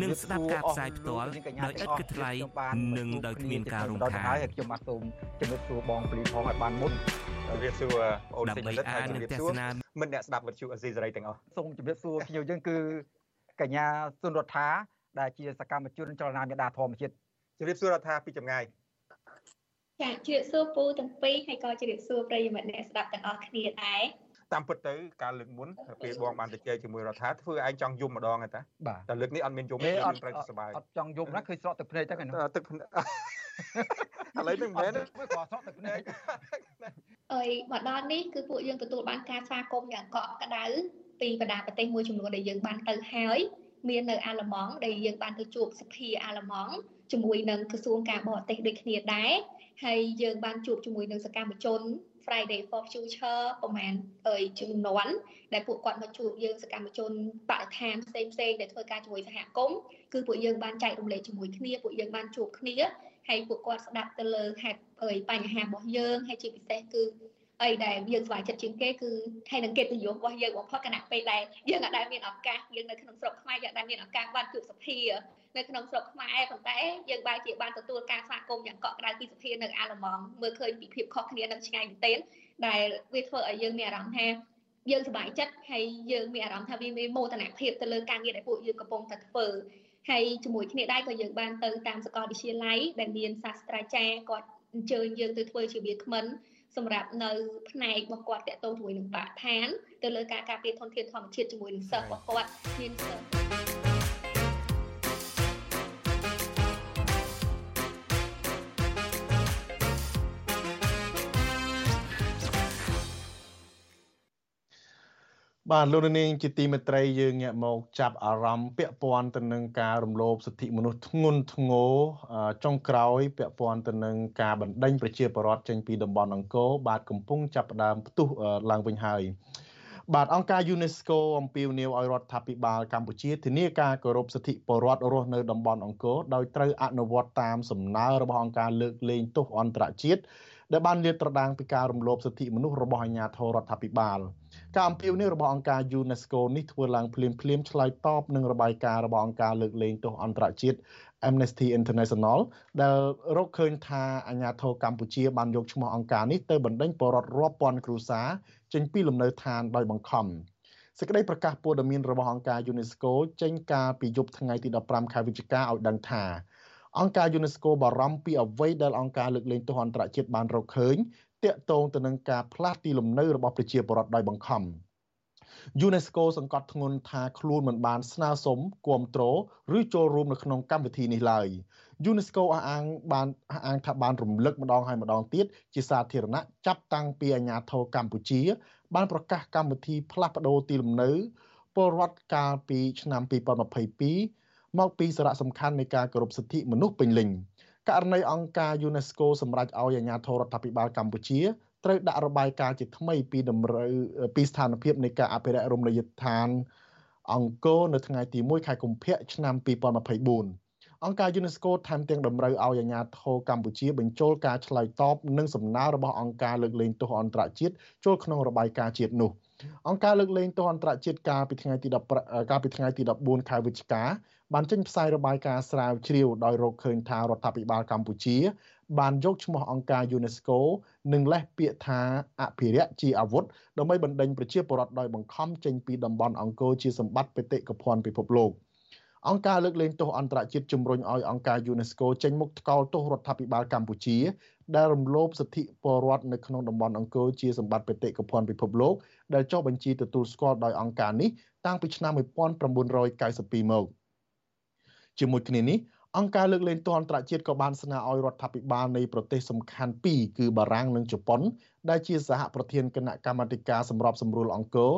និងស្ដាប់ការផ្សាយផ្ទាល់ដោយឥតគិតថ្លៃនិងដោយគ្មានការរំខានហើយខ្ញុំបាទសូមជំរាបសួរបងពលីផងឲ្យបានមុនជំរាបសួរអូនសេចក្ដីហើយជំរាបសួរមិនអ្នកស្ដាប់វិទ្យុអេស៊ីសេរីទាំងអស់សូមជំរាបសួរភ្ញៀវយើងគឺកញ្ញាសុនរដ្ឋាដែលជាសកម្មជនចលនាមេដាធម្មជាតិជំរាបសួររដ្ឋាពីចម្ងាយចាជម្រាបសួរពូទាំងពីរហើយក៏ជម្រាបសួរប្រិយមិត្តអ្នកស្ដាប់ទាំងអស់គ្នាដែរ តាមពិតទៅការលើកមុនពេលបងបានទៅជែកជាមួយរដ្ឋាធ្វើឯងចង់យំម្ដងហ្នឹងតាតែលើកនេះអត់មានយំទេអត់ត្រូវសុបាយអត់ចង់យំណាឃើញស្រក់ទឹកភ្នែកទៅហ្នឹងទឹកឥឡូវហ្នឹងមែនទេមើលគាត់ស្រក់ទឹកភ្នែកអើយមកដល់នេះគឺពួកយើងទទួលបានការស្វាគមន៍យ៉ាងកក់ក្ដៅពីបណ្ដាប្រទេសមួយចំនួនដែលយើងបានទៅហើយមាននៅអាល្លឺម៉ង់ដែលយើងបានទៅជួបសភាអាល្លឺម៉ង់ជាមួយនឹងក្រសួងការបរទេសដូចគ្នាដែរហើយយើងបានជួបជាមួយនឹងសកម្មជន Friday for Future ប្រហែលអើយជំនាន់ដែលពួកគាត់មកជួបយើងសកម្មជនបរិស្ថានផ្សេងផ្សេងដែលធ្វើការជាមួយសហគមន៍គឺពួកយើងបានចែករំលែកជាមួយគ្នាពួកយើងបានជួបគ្នាហើយពួកគាត់ស្ដាប់ទៅលើហេតុអើយបញ្ហារបស់យើងហើយជាពិសេសគឺ អីដែលយើងស្វែងចិត្តជាងគេគឺហើយនឹងកិត្តិយសរបស់យើងបំផុតគណៈពេលដែលយើងអាចដែលមានឱកាសយើងនៅក្នុងស្រុកខ្មែរយើងដែលមានឱកាសបានជួបសភានៅក្នុងស្រុកខ្មែរប៉ុន្តែយើងបែរជាបានទទួលការស្វាគមន៍យ៉ាងកក់ក្ដៅពីសភានៅអាល្លឺម៉ង់មើលឃើញពីភាពខុសគ្នានឹងឆ្ងាយមែនទែនដែលវាធ្វើឲ្យយើងមានអារម្មណ៍ថាយើងសប្បាយចិត្តហើយយើងមានអារម្មណ៍ថាវាមានមោទនភាពទៅលើការងារដែលពួកយើងកំពុងតែធ្វើហើយជាមួយគ្នាដែរក៏យើងបានទៅតាមសាកលវិទ្យាល័យដែលមានសាស្ត្រាចារ្យគាត់អញ្ជើញយើងទៅធ្វើជាវាគ្មិន សម្រាប់នៅផ្នែករបស់គាត់តកតងជាមួយនឹងបរិស្ថានទៅលើការការពារធនធានធម្មជាតិជាមួយនឹងសិស្សរបស់គាត់មានសិស្ស បាទលោកនាងជាទីមេត្រីយើងងាកមកចាប់អារម្មណ៍ពាក់ព័ន្ធទៅនឹងការរំលោភសិទ្ធិមនុស្សធ្ងន់ធ្ងរចុងក្រោយ ពាក់ព័ន្ធទៅនឹងការបណ្ដេញប្រជាពលរដ្ឋចេញពីតំបន់អង្គរបាទកំពុងចាប់ផ្ដើមផ្ទុះឡើងវិញហើយបាទអង្គការ UNESCO អំពាវនាវឲ្យរដ្ឋាភិបាលកម្ពុជាធានាការគោរពសិទ្ធិពលរដ្ឋរស់នៅតំបន់អង្គរដោយត្រូវអនុវត្តតាមសំណើរបស់អង្គការលើកលែងទោសអន្តរជាតិដែលបានលាតត្រដាងពីការរំលោភសិទ្ធិមនុស្សរបស់អាជ្ញាធររដ្ឋាភិបាល។ ការអំពាវនាវរបស់អង្គការ UNESCO នេះធ្វើឡើងភ្លាមភ្លាមឆ្លើយតបនឹងរបាយការណ៍របស់អង្គការលើកលែងទោសអន្តរជាតិ Amnesty International ដែលរកឃើញថាអាញាធរកម្ពុជាបានយកឈ្មោះអង្គការនេះទៅបណ្ដេញបរិវត្តរាប់ពាន់គ្រួសារចេញពីលំនៅឋានដោយបង្ខំសេចក្តីប្រកាសព័ត៌មានរបស់អង្គការ UNESCO ចេញកាលពីយប់ថ្ងៃទី15ខែវិច្ឆិកាឲ្យដឹងថាអង្គការ UNESCO បារម្ភពីអ្វីដែលអង្គការលើកលែងទោសអន្តរជាតិបានរកឃើញ តាក់ទងទៅនឹងការផ្លាស់ទីលំនៅរបស់ប្រជាពលរដ្ឋដោយបង្ខំ UNESCO សង្កត់ធ្ងន់ថាខ្លួនមិនបានស្នើសុំគាំទ្រឬចូលរួមនៅក្នុងកម្មវិធីនេះឡើយ UNESCO អះអាងបានអះអាងថាបានរំលឹកម្ដងហើយម្ដងទៀតជាសាធារណៈចាប់តាំងពីអាញាធរកម្ពុជា បានប្រកាសកម្មវិធីផ្លាស់ប្ដូរទីលំនៅពលរដ្ឋកាលពីឆ្នាំ2022មកពីសារៈសំខាន់នៃការគោរពសិទ្ធិមនុស្សពេញលេញ។ ករណីអង្គការ UNESCO សម្រេចឲ្យអាជ្ញាធររដ្ឋាភិបាលកម្ពុជាត្រូវដាក់របាយការណ៍ជាថ្មីពីតម្រូវពីស្ថានភាពនៃការអភិរក្សរមណីយដ្ឋានអង្គរនៅថ្ងៃទី1ខែកុម្ភៈឆ្នាំ2024អង្គការ UNESCO ថែមទាំងតម្រូវឲ្យអាជ្ញាធរកម្ពុជាបញ្ចូលការឆ្លើយតបនិងសំណើរបស់អង្គការលើកលែងទោសអន្តរជាតិចូលក្នុងរបាយការណ៍ជាតិនោះអង្គការលើកលែងទោសអន្តរជាតិកាលពីថ្ងៃទី10កាលពីថ្ងៃទី14ខែវិច្ឆិកា បានចេញផ្សាយរបាយការណ៍ស្រាវជ្រាវដោយរកឃើញថារដ្ឋាភិបាលកម្ពុជា បានយកឈ្មោះអង្គការ UNESCO និងលេសពាក្យថាអភិរក្សជាអាវុធដើម្បីបណ្ដេញប្រជាពលរដ្ឋដោយបង្ខំចេញពីតំបន់អង្គរជាសម្បត្តិបេតិកភណ្ឌពិភពលោកអង្គការលើកលែងទោសអន្តរជាតិជំរុញឲ្យអង្គការ UNESCO ចេញមុខថ្កោលទោសរដ្ឋាភិបាលកម្ពុជា ដែលរំលោភសិទ្ធិពលរដ្ឋនៅក្នុងតំបន់អង្គរជាសម្បត្តិបេតិកភណ្ឌពិភពលោកដែលចុះបញ្ជីទទួលស្គាល់ដោយអង្គការនេះតាំងពីឆ្នាំ1992មក ជាមួយគ្នានេះអង្គការលើកលែងទោសអន្តរជាតិក៏បានស្នើឲ្យរដ្ឋាភិបាលនៃប្រទេសសំខាន់ពីរគឺបារាំងនិងជប៉ុន ដែលជាសហប្រធានគណៈកម្មាធិការសម្របសម្រួលអង្គរ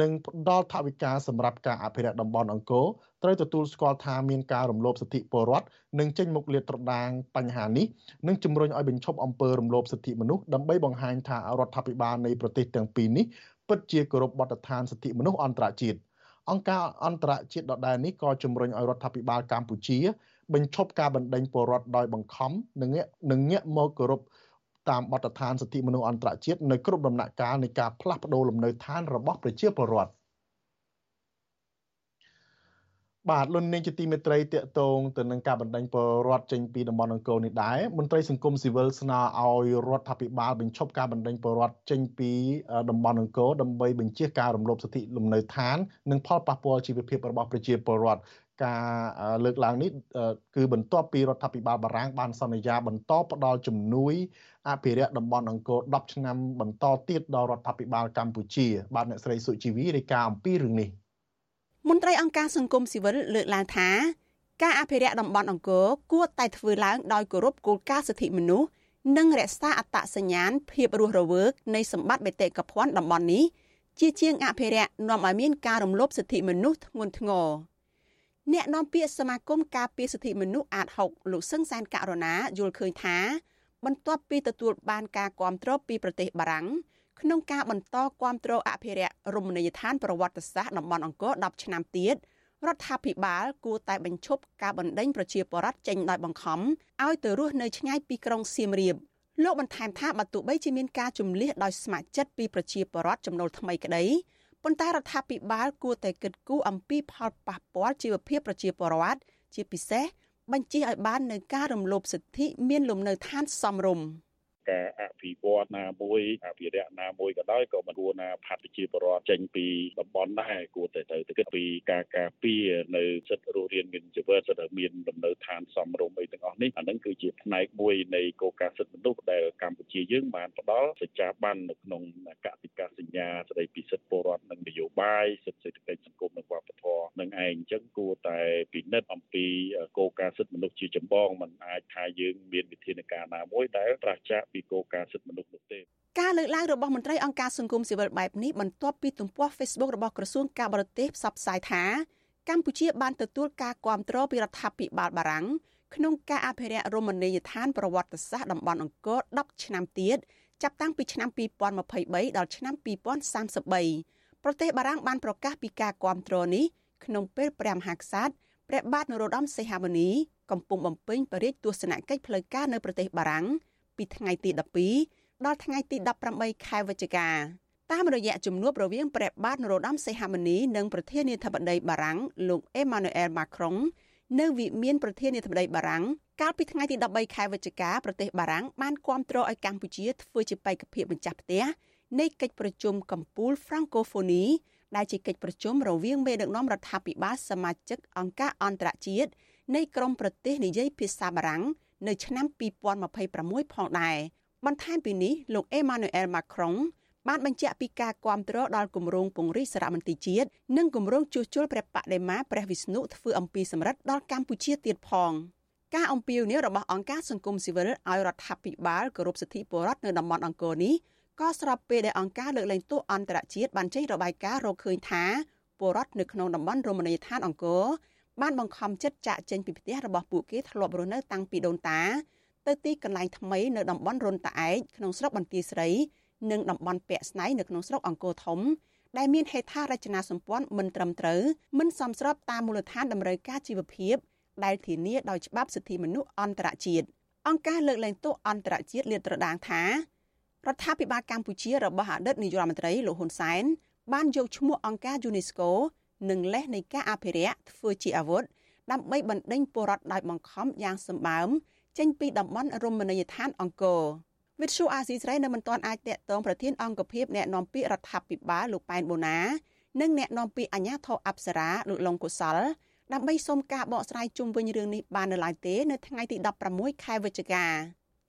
និងផ្ដល់ថវិកាសម្រាប់ការអភិរក្សតំបន់អង្គរត្រូវទទួលស្គាល់ថាមានការរំលោភសិទ្ធិពលរដ្ឋនិងចេញមុខលាតត្រដាងបញ្ហានេះនិងជំរុញឲ្យបញ្ឈប់អំពើរំលោភសិទ្ធិមនុស្សដើម្បីបង្ហាញថារដ្ឋាភិបាលនៃប្រទេសទាំងពីរនេះពិតជាគោរពបទដ្ឋានសិទ្ធិមនុស្សអន្តរជាតិ។ អង្គការអន្តរជាតិដដែលនេះក៏ជំរុញឲ្យរដ្ឋាភិបាលកម្ពុជា បញ្ឈប់ការបណ្ដេញពលរដ្ឋដោយបង្ខំនិងនិងងាកមកគោរពតាមបទដ្ឋានសិទ្ធិមនុស្សអន្តរជាតិនៅគ្រប់ដំណាក់កាលនៃការផ្លាស់ប្ដូរលំនៅឋានរបស់ប្រជាពលរដ្ឋ បាទលោកនាងជាទីមេត្រីតកតងទៅនឹងការបណ្ដេញពលរដ្ឋចេញពីតំបន់អង្គរនេះដែរមន្ត្រីសង្គមស៊ីវិលស្នើឲ្យរដ្ឋាភិបាលបញ្ឈប់ការបណ្ដេញពលរដ្ឋចេញពីតំបន់អង្គរដើម្បីបញ្ជាការរំលោភសិទ្ធិលំនៅឋាននិងផលប៉ះពាល់ជីវភាពរបស់ប្រជាពលរដ្ឋការលើកឡើងនេះគឺបន្ទាប់ពីរដ្ឋាភិបាលបារាំងបានសន្យាបន្តផ្ដល់ជំនួយអភិរក្សតំបន់អង្គរ10ឆ្នាំបន្តទៀតដល់រដ្ឋាភិបាលកម្ពុជា បាទអ្នកស្រីសុជីវីរាយការណ៍អំពីរឿងនេះ មន្ត្រីអង្គការសង្គមស៊ីវិលលើកឡើងថាការអភិរក្សតំបន់អង្គរគួរតែធ្វើឡើងដោយគោរពគោលការណ៍សិទ្ធិមនុស្សនិងរក្សាអត្តសញ្ញាណភាពរស់រវើកនៃសម្បត្តិបេតិកភណ្ឌតំបន់នេះជាជាងអភិរក្សនាំឲ្យមានការរំលោភសិទ្ធិមនុស្សធ្ងន់ធ្ងរអ្នកនាំពាក្យសមាគមការពារសិទ្ធិមនុស្សអាត6លោកសឹងសានករណាយល់ឃើញថាបន្ទាប់ពីទទួលបានការគ្រប់គ្រងពីប្រទេសបារាំង ក្នុងការបន្តគ្រប់គ្រងអភិរក្សរមណីយដ្ឋានប្រវត្តិសាស្ត្រតំបន់អង្គរ10ឆ្នាំទៀតរដ្ឋាភិបាលគួរតែបញ្ឈប់ការបណ្ដេញប្រជាពលរដ្ឋចេញដោយបង្ខំឲ្យទៅរស់នៅឆ្ងាយពីក្រុងសៀមរាបលោកបន្ថែមថាបើទោះបីជាមានការជំលះដោយស្ម័គ្រចិត្តពីប្រជាពលរដ្ឋចំណូលថ្មីក្តីប៉ុន្តែរដ្ឋាភិបាលគួរតែគិតគូរអំពីផលប៉ះពាល់ជីវភាពប្រជាពលរដ្ឋជាពិសេសបញ្ជាឲ្យបាននៅការរំលោភសិទ្ធិមានលំនៅឋានសមរម្យ ការអភិវឌ្ឍណាមួយអភិរក្សណាមួយក៏ដោយក៏មិនគួរណាផាត់ប្រជាពលរដ្ឋចេញពីតំបន់ដែរគួរតែទៅគិតពីការការពារនៅសិទ្ធិរស់រានមានជីវិតសិទ្ធិមានលំនៅឋានសមរម្យអីទាំងអស់នេះអានឹងគឺជាផ្នែកមួយនៃគោលការណ៍សិទ្ធិមនុស្សដែលកម្ពុជាយើងបានផ្ដល់សេចក្ដីបាននៅក្នុងកតិកាសញ្ញាស្ដីពីសិទ្ធិពលរដ្ឋនិងនយោបាយសិទ្ធិសេដ្ឋកិច្ចសង្គមនិងវប្បធម៌នឹងឯងអញ្ចឹងគួរតែពិនិត្យអំពីគោលការណ៍សិទ្ធិមនុស្សជាចម្បងมันអាចថាយើងមានវិធានការណាមួយដែលប្រឆាចពីគោលការណ៍សិទ្ធិមនុស្សនោះទេការលើកឡើងរបស់មន្ត្រីអង្គការសង្គមស៊ីវិលបែបនេះបន្ទាប់ពីទំព័រ Facebook របស់ក្រសួងការបរទេសផ្សព្វផ្សាយថាកម្ពុជាបានទទួលការគាំទ្រពីរដ្ឋាភិបាលបារាំងក្នុងការអភិរក្សរមណីយដ្ឋានប្រវត្តិសាស្ត្រតំបន់អង្គរ10ឆ្នាំទៀតចាប់តាំងពីឆ្នាំ2023ដល់ឆ្នាំ2033ប្រទេសបារាំងបានប្រកាសពីការគាំទ្រនេះក្នុងពេលព្រះមហាក្សត្រព្រះបាទនរោត្តមសីហមុនីកំពុងបំពេញបរិយាទស្សនកិច្ចផ្លូវការនៅប្រទេសបារាំង ពីថ្ងៃទី12ដល់ថ្ងៃទី18ខែវិច្ឆិកាតាមរយៈជំនួបរវាងព្រះបាទនរោត្តមសីហមុនីនិងប្រធានាធិបតីបារាំងលោកអេម៉ានូអែលម៉ាក្រុងនៅវិមានប្រធានាធិបតីបារាំងកាលពីថ្ងៃទី13ខែវិច្ឆិកាប្រទេសបារាំងបានគាំទ្រឲ្យកម្ពុជាធ្វើជាបេក្ខភាពម្ចាស់ផ្ទះនៃកិច្ចប្រជុំកំពូល Francophonie ដែលជាកិច្ចប្រជុំរវាងមេដឹកនាំរដ្ឋាភិបាលសមាជិកអង្គការអន្តរជាតិនៃក្រមប្រទេសនិយាយភាសាបារាំង នៅឆ្នាំ2026ផងដែរបន្ថែមពីនេះលោកអេម៉ានូអែលម៉ាក្រុងបានបញ្ជាក់ពីការគាំទ្រដល់គម្រោងពង្រីកសារមន្ទីរជាតិនិងគម្រោងជួសជុលព្រះបដិមាព្រះវិស្ណុធ្វើអំពីសម្រិតដល់កម្ពុជាទៀតផងការអំពាវនាវរបស់អង្គការសង្គមស៊ីវិលឲ្យរដ្ឋាភិបាលគោរពសិទ្ធិពលរដ្ឋនៅតំបន់អង្គរនេះក៏ស្របពេលដែលអង្គការលើកលែងទោសអន្តរជាតិបានចេញរបាយការណ៍រកឃើញថាពលរដ្ឋនៅក្នុងតំបន់រមណីយដ្ឋានអង្គរ បានបង្ខំចិត្តចាក់ចេញពីផ្ទះរបស់ពួកគេធ្លាប់រស់នៅតាំងពីដូនតា ទៅទីកន្លែងថ្មីនៅតំបន់រុនតាឯកក្នុងស្រុកបន្ទាយស្រី និងតំបន់ពាក់ស្នៃនៅក្នុងស្រុកអង្គរធំដែលមានហេដ្ឋារចនាសម្ព័ន្ធមិនត្រឹមត្រូវមិនសមស្របតាមមូលដ្ឋានតម្រូវការជីវភាពដែលធានាដោយច្បាប់សិទ្ធិមនុស្សអន្តរជាតិអង្គការលើកលែងទោសអន្តរជាតិលាតត្រដាងថារដ្ឋាភិបាលកម្ពុជារបស់អតីតនាយករដ្ឋមន្ត្រីលោកហ៊ុនសែនបានយកឈ្មោះអង្គការ UNESCO និងលេសនៃការអភិរក្សធ្វើជាអាវុធដើម្បីបណ្ដេញពលរដ្ឋដោយបង្ខំយ៉ាងសម្បើមចេញពីតំបន់រមណីយដ្ឋានអង្គរវិទ្យុអាស៊ីសេរីនៅមិនទាន់អាចតាក់ទងប្រធានអង្គភិបអ្នកនាំពាក្យរដ្ឋាភិបាលលោកប៉ែនបូណានិងអ្នកនាំពាក្យអាជ្ញាធរអប្សរាលោកលងកុសលដើម្បីសុំការបកស្រាយជុំវិញរឿងនេះបាននៅឡើយទេនៅថ្ងៃទី16ខែវិច្ឆិកា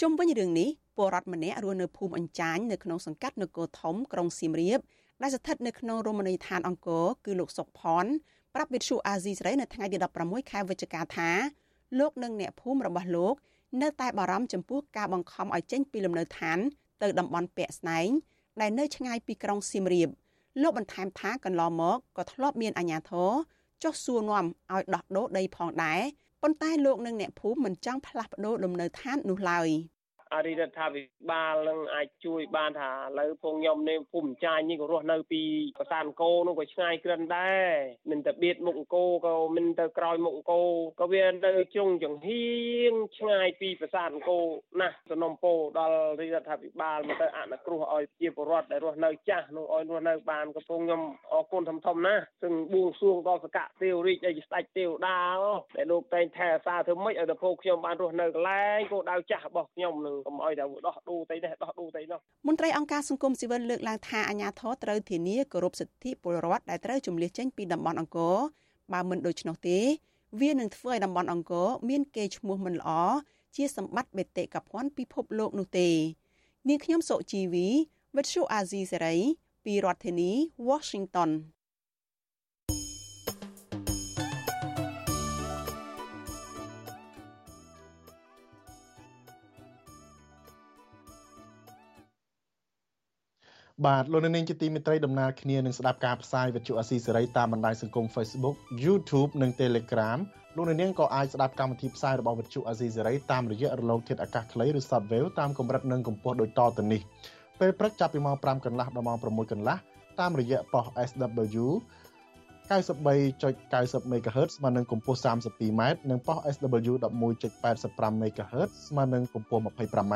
ជុំវិញរឿងនេះពលរដ្ឋម្នាក់រស់នៅភូមិអញ្ចាញនៅក្នុងសង្កាត់នគរធំក្រុងសៀមរាប ដែលស្ថិតនៅក្នុងរមណីយដ្ឋានអង្គរគឺលោកសុកផនប្រាប់វិទ្យុអាស៊ីសេរីនៅថ្ងៃទី16ខែវិច្ឆិកាថាលោកនិងអ្នកភូមិរបស់លោកនៅតែបារម្ភចំពោះការបង្ខំឲ្យចេញពីលំនៅឋានទៅតំបន់ពាក់ស្នែងដែលនៅឆ្ងាយពីក្រុងសៀមរាបលោកបន្ថែមថាកន្លងមកក៏ធ្លាប់មានអាជ្ញាធរចុះសួរនាំឲ្យដោះដូរដីផងដែរប៉ុន្តែលោកនិងអ្នកភូមិមិនចង់ផ្លាស់ប្ដូរលំនៅឋាននោះឡើយ។ អរិរដ្ឋាភិបាលនឹងអាចជួយបានថាឥឡូវពងខ្ញុំនេះភូមិចាញនេះក៏រស់នៅពីប្រាសាទអង្គរនោះក៏ឆ្ងាយក្រិនដែរមិនទៅបៀតមុខអង្គរក៏មិនទៅក្រោយមុខអង្គរក៏វានៅជ្រុងចង្ហៀងឆ្ងាយពីប្រាសាទអង្គរណាស់សំណុំពោដល់រដ្ឋាភិបាលមកទៅអនុគ្រោះឲ្យជាពលរដ្ឋដែលរស់នៅចាស់នោះឲ្យរស់នៅបានកំពុងខ្ញុំអរគុណធំធំណាស់ซึ่งបួងសួងដល់សកៈទេវរាជដែលជាស្ដេចទេវតាដែលលោកតែងថែអាសាធ្វើម៉េចឲ្យតែពួកខ្ញុំបានរស់នៅកន្លែងគោលដៅចាស់របស់ខ្ញុំនឹងកុំឲ្យតែដោះដូរទៅនេះដោះដូរទៅនោះមន្ត្រីអង្គការសង្គមស៊ីវិលលើកឡើងថាអាញាធរត្រូវធានាគោរពសិទ្ធិពលរដ្ឋដែលត្រូវជំនះចេញពីតំបន់អង្គរបើមិនដូច្នោះទេ វានឹងធ្វើឲ្យតំបន់អង្គរមានកេរ្តិ៍ឈ្មោះមិនល្អជាសម្បត្តិបេតិកភណ្ឌពិភពលោកនោះទេ នាងខ្ញុំសុជីវីវិទ្យុអាស៊ីសេរីពីរដ្ឋធានី Washington បាទលោកនាងជាទីមេត្រីដំណើរគ្នានឹងស្ដាប់ការផ្សាយវិទ្យុអាស៊ីសេរីតាមបណ្ដាញសង្គម Facebook YouTube និង Telegram លោកនាងក៏អាចស្ដាប់កម្មវិធីផ្សាយរបស់វិទ្យុអាស៊ីសេរីតាមរយៈរលកធាតុអាកាសខ្លីឬ Shortwave តាមកម្រិតនិងកម្ពស់ដូចតទៅនេះពេលព្រឹកចាប់ពីម៉ោង5កន្លះដល់ម៉ោង6កន្លះតាមរយៈប៉ុស SW 93.90 MHz ស្មើនឹងកម្ពស់ 32m និងប៉ុស SW 11.85 MHz ស្មើនឹងកម្ពស់ 25m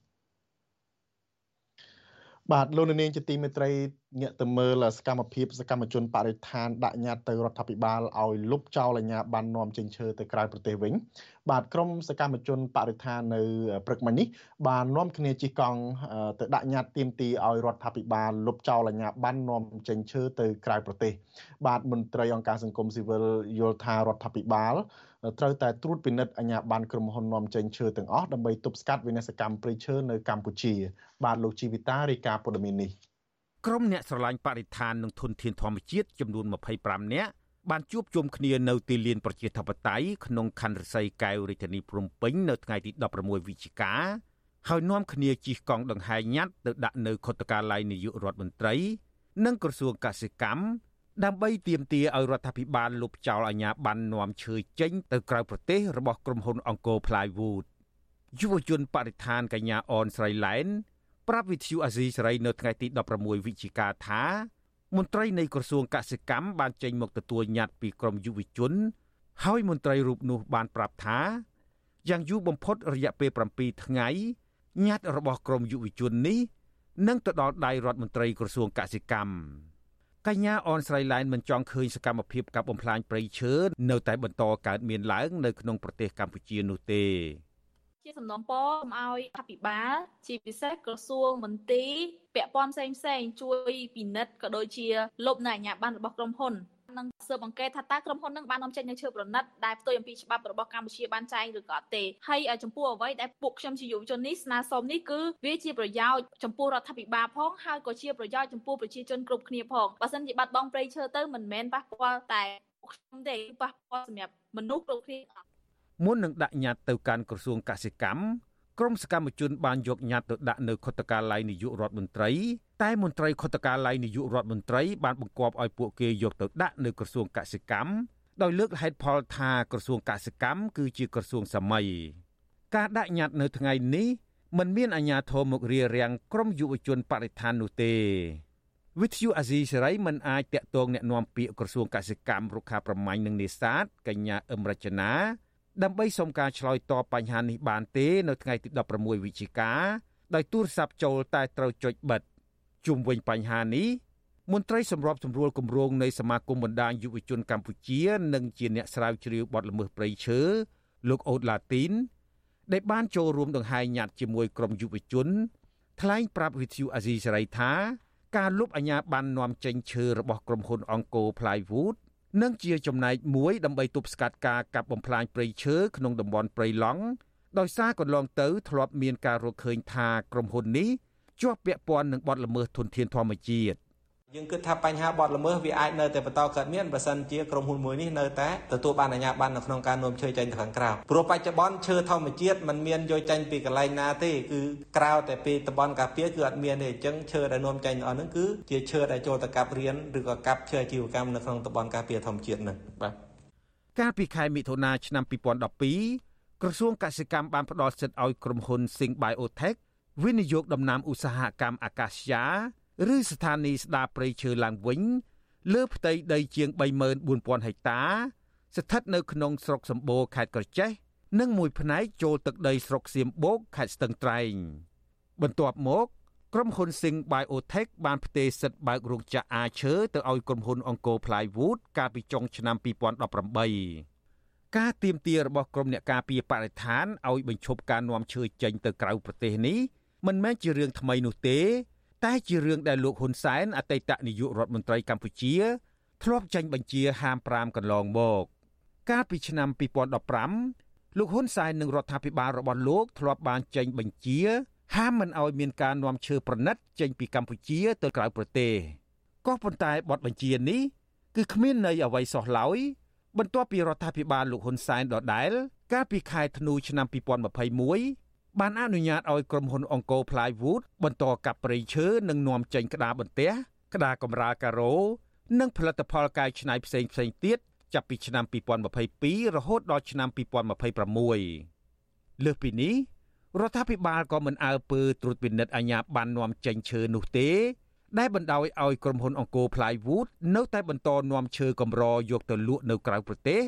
បាទលោកនាងជាទីមេត្រីងាកទៅមើលសកម្មភាពសកម្មជនបរិស្ថានដាក់ញត្តិទៅរដ្ឋាភិបាលឲ្យលុបចោលអាជ្ញាប័ណ្ណនាំចេញឈើទៅក្រៅប្រទេសវិញ បាទក្រមសកម្មជនបរិស្ថាននៅព្រឹកមិញនេះបាននាំគ្នាជិះកង់ទៅដាក់ញត្តិទាមទារឲ្យរដ្ឋាភិបាលលុបចោលអាជ្ញាប័ណ្ណនាំចេញឈើទៅក្រៅប្រទេស បាទមន្ត្រីអង្គការសង្គមស៊ីវិលយល់ថារដ្ឋាភិបាល ត្រូវតែត្រួតពិនិត្យអាជ្ញាប័ណ្ណក្រុមហ៊ុននាំចេញឈើទាំងអស់ដើម្បីទប់ស្កាត់វិនាសកម្មព្រៃឈើនៅកម្ពុជា បាទលោកជីវិតារាយការណ៍ព័ត៌មាននេះក្រុមអ្នកស្រឡាញ់បរិស្ថាននិងធនធានធម្មជាតិចំនួន25នាក់បានជួបជុំគ្នានៅទីលានប្រជាធិបតេយ្យក្នុងខណ្ឌរសីកែវរាជធានីភ្នំពេញនៅថ្ងៃទី16វិច្ឆិកាហើយនាំគ្នាជិះកង់ដង្ហែញ៉ាត់ទៅដាក់នៅខុទ្ទកាល័យនាយករដ្ឋមន្ត្រី និងក្រសួងកសិកម្ម ដើម្បីទាមទារឲ្យរដ្ឋាភិបាលលុបចោលអាជ្ញាប័ណ្ណនាំឈើចេញទៅក្រៅប្រទេសរបស់ក្រុមហ៊ុនអង្គរ Plywood យុវជនបរិស្ថានកញ្ញាអនស្រីឡែនប្រាប់វិទ្យុអាស៊ីសេរីនៅថ្ងៃទី16វិច្ឆិកាថាមន្ត្រីនៃក្រសួងកសិកម្មបានចេញមកទទួលញត្តិពីក្រមយុវជន ហើយមន្ត្រីរូបនោះបានប្រាប់ថាយ៉ាងយូរបំផុតរយៈពេល7ថ្ងៃញត្តិរបស់ក្រមយុវជននេះនឹងទៅដល់ដៃរដ្ឋមន្ត្រីក្រសួងកសិកម្ម កញ្ញាអនស្រីឡែនមិនចង់ឃើញសកម្មភាពកាប់បំផ្លាញព្រៃឈើនៅតែបន្តកើតមានឡើងនៅក្នុងប្រទេសកម្ពុជានោះទេជាសំណូមពរឲ្យអភិបាលជាពិសេសក្រសួងមន្ទីរពាក់ព័ន្ធផ្សេងផ្សេងជួយពិនិត្យក៏ដូចជាលុបនៅអាជ្ញាប័ណ្ណរបស់ក្រុមហ៊ុន នឹងស៊ើបអង្កេតថាតើក្រុមហ៊ុននឹងបាននាំចេញនៅឈើប្រណិតដែលផ្ទុយអំពីច្បាប់របស់កម្ពុជាបានចែងឬក៏អត់ទេហើយចំពោះអ្វីដែលពួកខ្ញុំជាយុវជននេះស្នើសុំនេះគឺវាជាប្រយោជន៍ចំពោះរដ្ឋាភិបាលផងហើយក៏ជាប្រយោជន៍ចំពោះប្រជាជនគ្រប់គ្នាផងបើសិនជាបាត់បង់ព្រៃឈើទៅមិនមែនប៉ះពាល់តែខ្ញុំទេប៉ះពាល់សម្រាប់មនុស្សគ្រប់គ្នាមុននឹងដាក់ញត្តិទៅកាន់ក្រសួងកសិកម្មក្រមសកម្មជនបានយកញត្តិទៅដាក់នៅខុទ្ទកាល័យនាយករដ្ឋមន្ត្រី តែមន្ត្រីខុទ្ទកាល័យនាយករដ្ឋមន្ត្រីបានបង្គាប់ឲ្យពួកគេយកទៅដាក់នៅក្រសួងកសិកម្មដោយលើកហេតុផលថាក្រសួងកសិកម្មគឺជាក្រសួងសម័យការដាក់ញត្តិនៅថ្ងៃនេះមិនមានអាជ្ញាធរមករារាំងក្រមយុវជនបរិស្ថាននោះទេវិទ្យុអាស៊ីសេរីមិនអាចតាក់ទងแนะនាំពាក្យក្រសួងកសិកម្មរុក្ខាប្រមាញ់និងនេសាទកញ្ញាអឹមរចនាដើម្បីសុំការឆ្លើយតបបញ្ហានេះបានទេនៅថ្ងៃទី16វិច្ឆិកាដោយទូរស័ព្ទចូលតែត្រូវចុចបិទ ជុំវិញបញ្ហានេះមន្ត្រីសម្របសម្រួលគម្រោងនៃសមាគមបណ្ដាញយុវជនកម្ពុជានិងជាអ្នកស្រាវជ្រាវបទល្មើសព្រៃឈើលោកអូតឡាទីន ដែលបានចូលរួមដង្ហែញត្តិជាមួយក្រុមយុវជន ថ្លែងប្រាប់វិទ្យុអាស៊ីសេរីថាការលុបអាញាបាននាំចេញឈើរបស់ក្រុមហ៊ុនអង្គរ Plywood និងជាចំណែកមួយដើម្បីទប់ស្កាត់ការកាប់បំផ្លាញព្រៃឈើក្នុងតំបន់ព្រៃឡង់ដោយសារកន្លងទៅធ្លាប់មានការរកឃើញថាក្រុមហ៊ុននេះ ជាប់ពាក់ព័ន្ធនឹងបទល្មើសធនធានធម្មជាតិយើងគិតថាបញ្ហាបទល្មើសវាអាចនៅតែបន្តកើតមានបើសិនជាក្រុមហ៊ុនមួយនេះនៅតែទទួលបានអាជ្ញាប័ណ្ណនៅក្នុងការនាំឈើចេញទៅខាងក្រៅព្រោះបច្ចុប្បន្នឈើធម្មជាតិมันមានយកចេញពីកន្លែងណាទេគឺក្រៅតែពីតំបន់ការពារគឺអត់មានទេអញ្ចឹងឈើដែលនាំចេញអស់ហ្នឹងគឺជាឈើដែលចូលទៅកាប់រៀនឬក៏កាប់ឈើអាជីវកម្មនៅក្នុងតំបន់ការពារធម្មជាតិហ្នឹងបាទកាលពីខែមិថុនាឆ្នាំ2012ក្រសួងកសិកម្មបានផ្ដល់សិទ្ធិឲ្យក្រុមហ៊ុន Sing Biotech វិនិយោគដំណាំឧស្សាហកម្មអាកាសយ៉ាឬស្ថានីយ៍ស្ដារព្រៃឈើឡើងវិញ លើផ្ទៃដីជាង34000ហិកតា ស្ថិតនៅក្នុងស្រុកសម្បូរខេត្តក្រចេះនិងមួយផ្នែកចូលទឹកដីស្រុកសៀមបូកខេត្តស្ទឹងត្រែងបន្ទាប់មកក្រុមហ៊ុន Sing Biotech បានផ្ទេរសិទ្ធិបើករោងចក្រអាឈើទៅឲ្យក្រុមហ៊ុនអង្គរ Plywood កាលពីចុងឆ្នាំ2018ការទៀមទារបស់ក្រុមអ្នកការពារបរិស្ថានឲ្យបញ្ឈប់ការនាំឈើចេញទៅក្រៅប្រទេសនេះ មិនមែនជារឿងថ្មីនោះទេ តែជារឿងដែលលោកហ៊ុនសែនអតីតនាយករដ្ឋមន្ត្រីកម្ពុជា ធ្លាប់ចេញបញ្ជាហាម5កន្លងមកកាលពីឆ្នាំ2015លោកហ៊ុនសែននិងរដ្ឋាភិបាលរបស់លោកធ្លាប់បានចេញបញ្ជាហាមមិនឲ្យមានការនាំឈើប្រណិតចេញពីកម្ពុជាទៅក្រៅប្រទេសក៏ប៉ុន្តែបទបញ្ជានេះគឺគ្មានន័យអ្វីសោះឡើយបន្ទាប់ពីរដ្ឋាភិបាលលោកហ៊ុនសែនដដែលកាលពីខែធ្នូឆ្នាំ2021 បានអនុញ្ញាតឲ្យក្រុមហ៊ុនអង្គរ Plywood បន្តកាប់ព្រៃឈើនិងនាំចេញក្តារបន្ទះក្តារកម្រាលការ៉ូនិងផលិតផលកែច្នៃផ្សេងផ្សេងទៀតចាប់ពីឆ្នាំ2022រហូតដល់ឆ្នាំ2026លើសពីនេះរដ្ឋាភិបាលក៏មិនអើពើត្រួតពិនិត្យអាជ្ញាប័ណ្ណនាំចេញឈើនោះទេ ដែលបណ្ដោយឲ្យក្រុមហ៊ុនអង្គរ Plywood នៅតែបន្តនាំឈើកម្រយកទៅលក់នៅក្រៅប្រទេស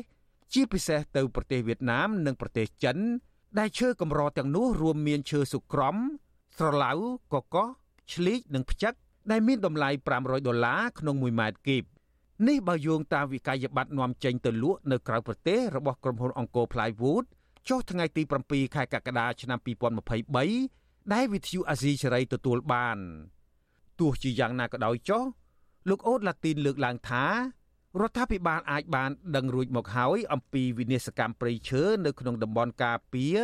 ជាពិសេសទៅប្រទេសវៀតណាមនិងប្រទេសចិន ដែលឈើកម្រទាំងនោះរួមមានឈើសុក្រំ ស្រឡៅកកោះឆ្លៀកនិងផ្ចឹកដែលមានតម្លៃ500ដុល្លារក្នុង1ម៉ែត្រគីបនេះបើយោងតាមវិក័យប័ត្រនាំចេញទៅលក់នៅក្រៅប្រទេសរបស់ក្រុមហ៊ុនអង្គរ Plywood ចុះថ្ងៃទី7ខែកក្កដាឆ្នាំ2023ដែលវិទ្យុអាស៊ីសេរីទទួលបានទោះជាយ៉ាងណាក៏ដោយចុះលោកអូតឡាទីនលើកឡើងថា រដ្ឋាភិបាលអាចបានដឹងរួចមកហើយអំពីវិនាសកម្មព្រៃឈើនៅក្នុងតំបន់ការពារ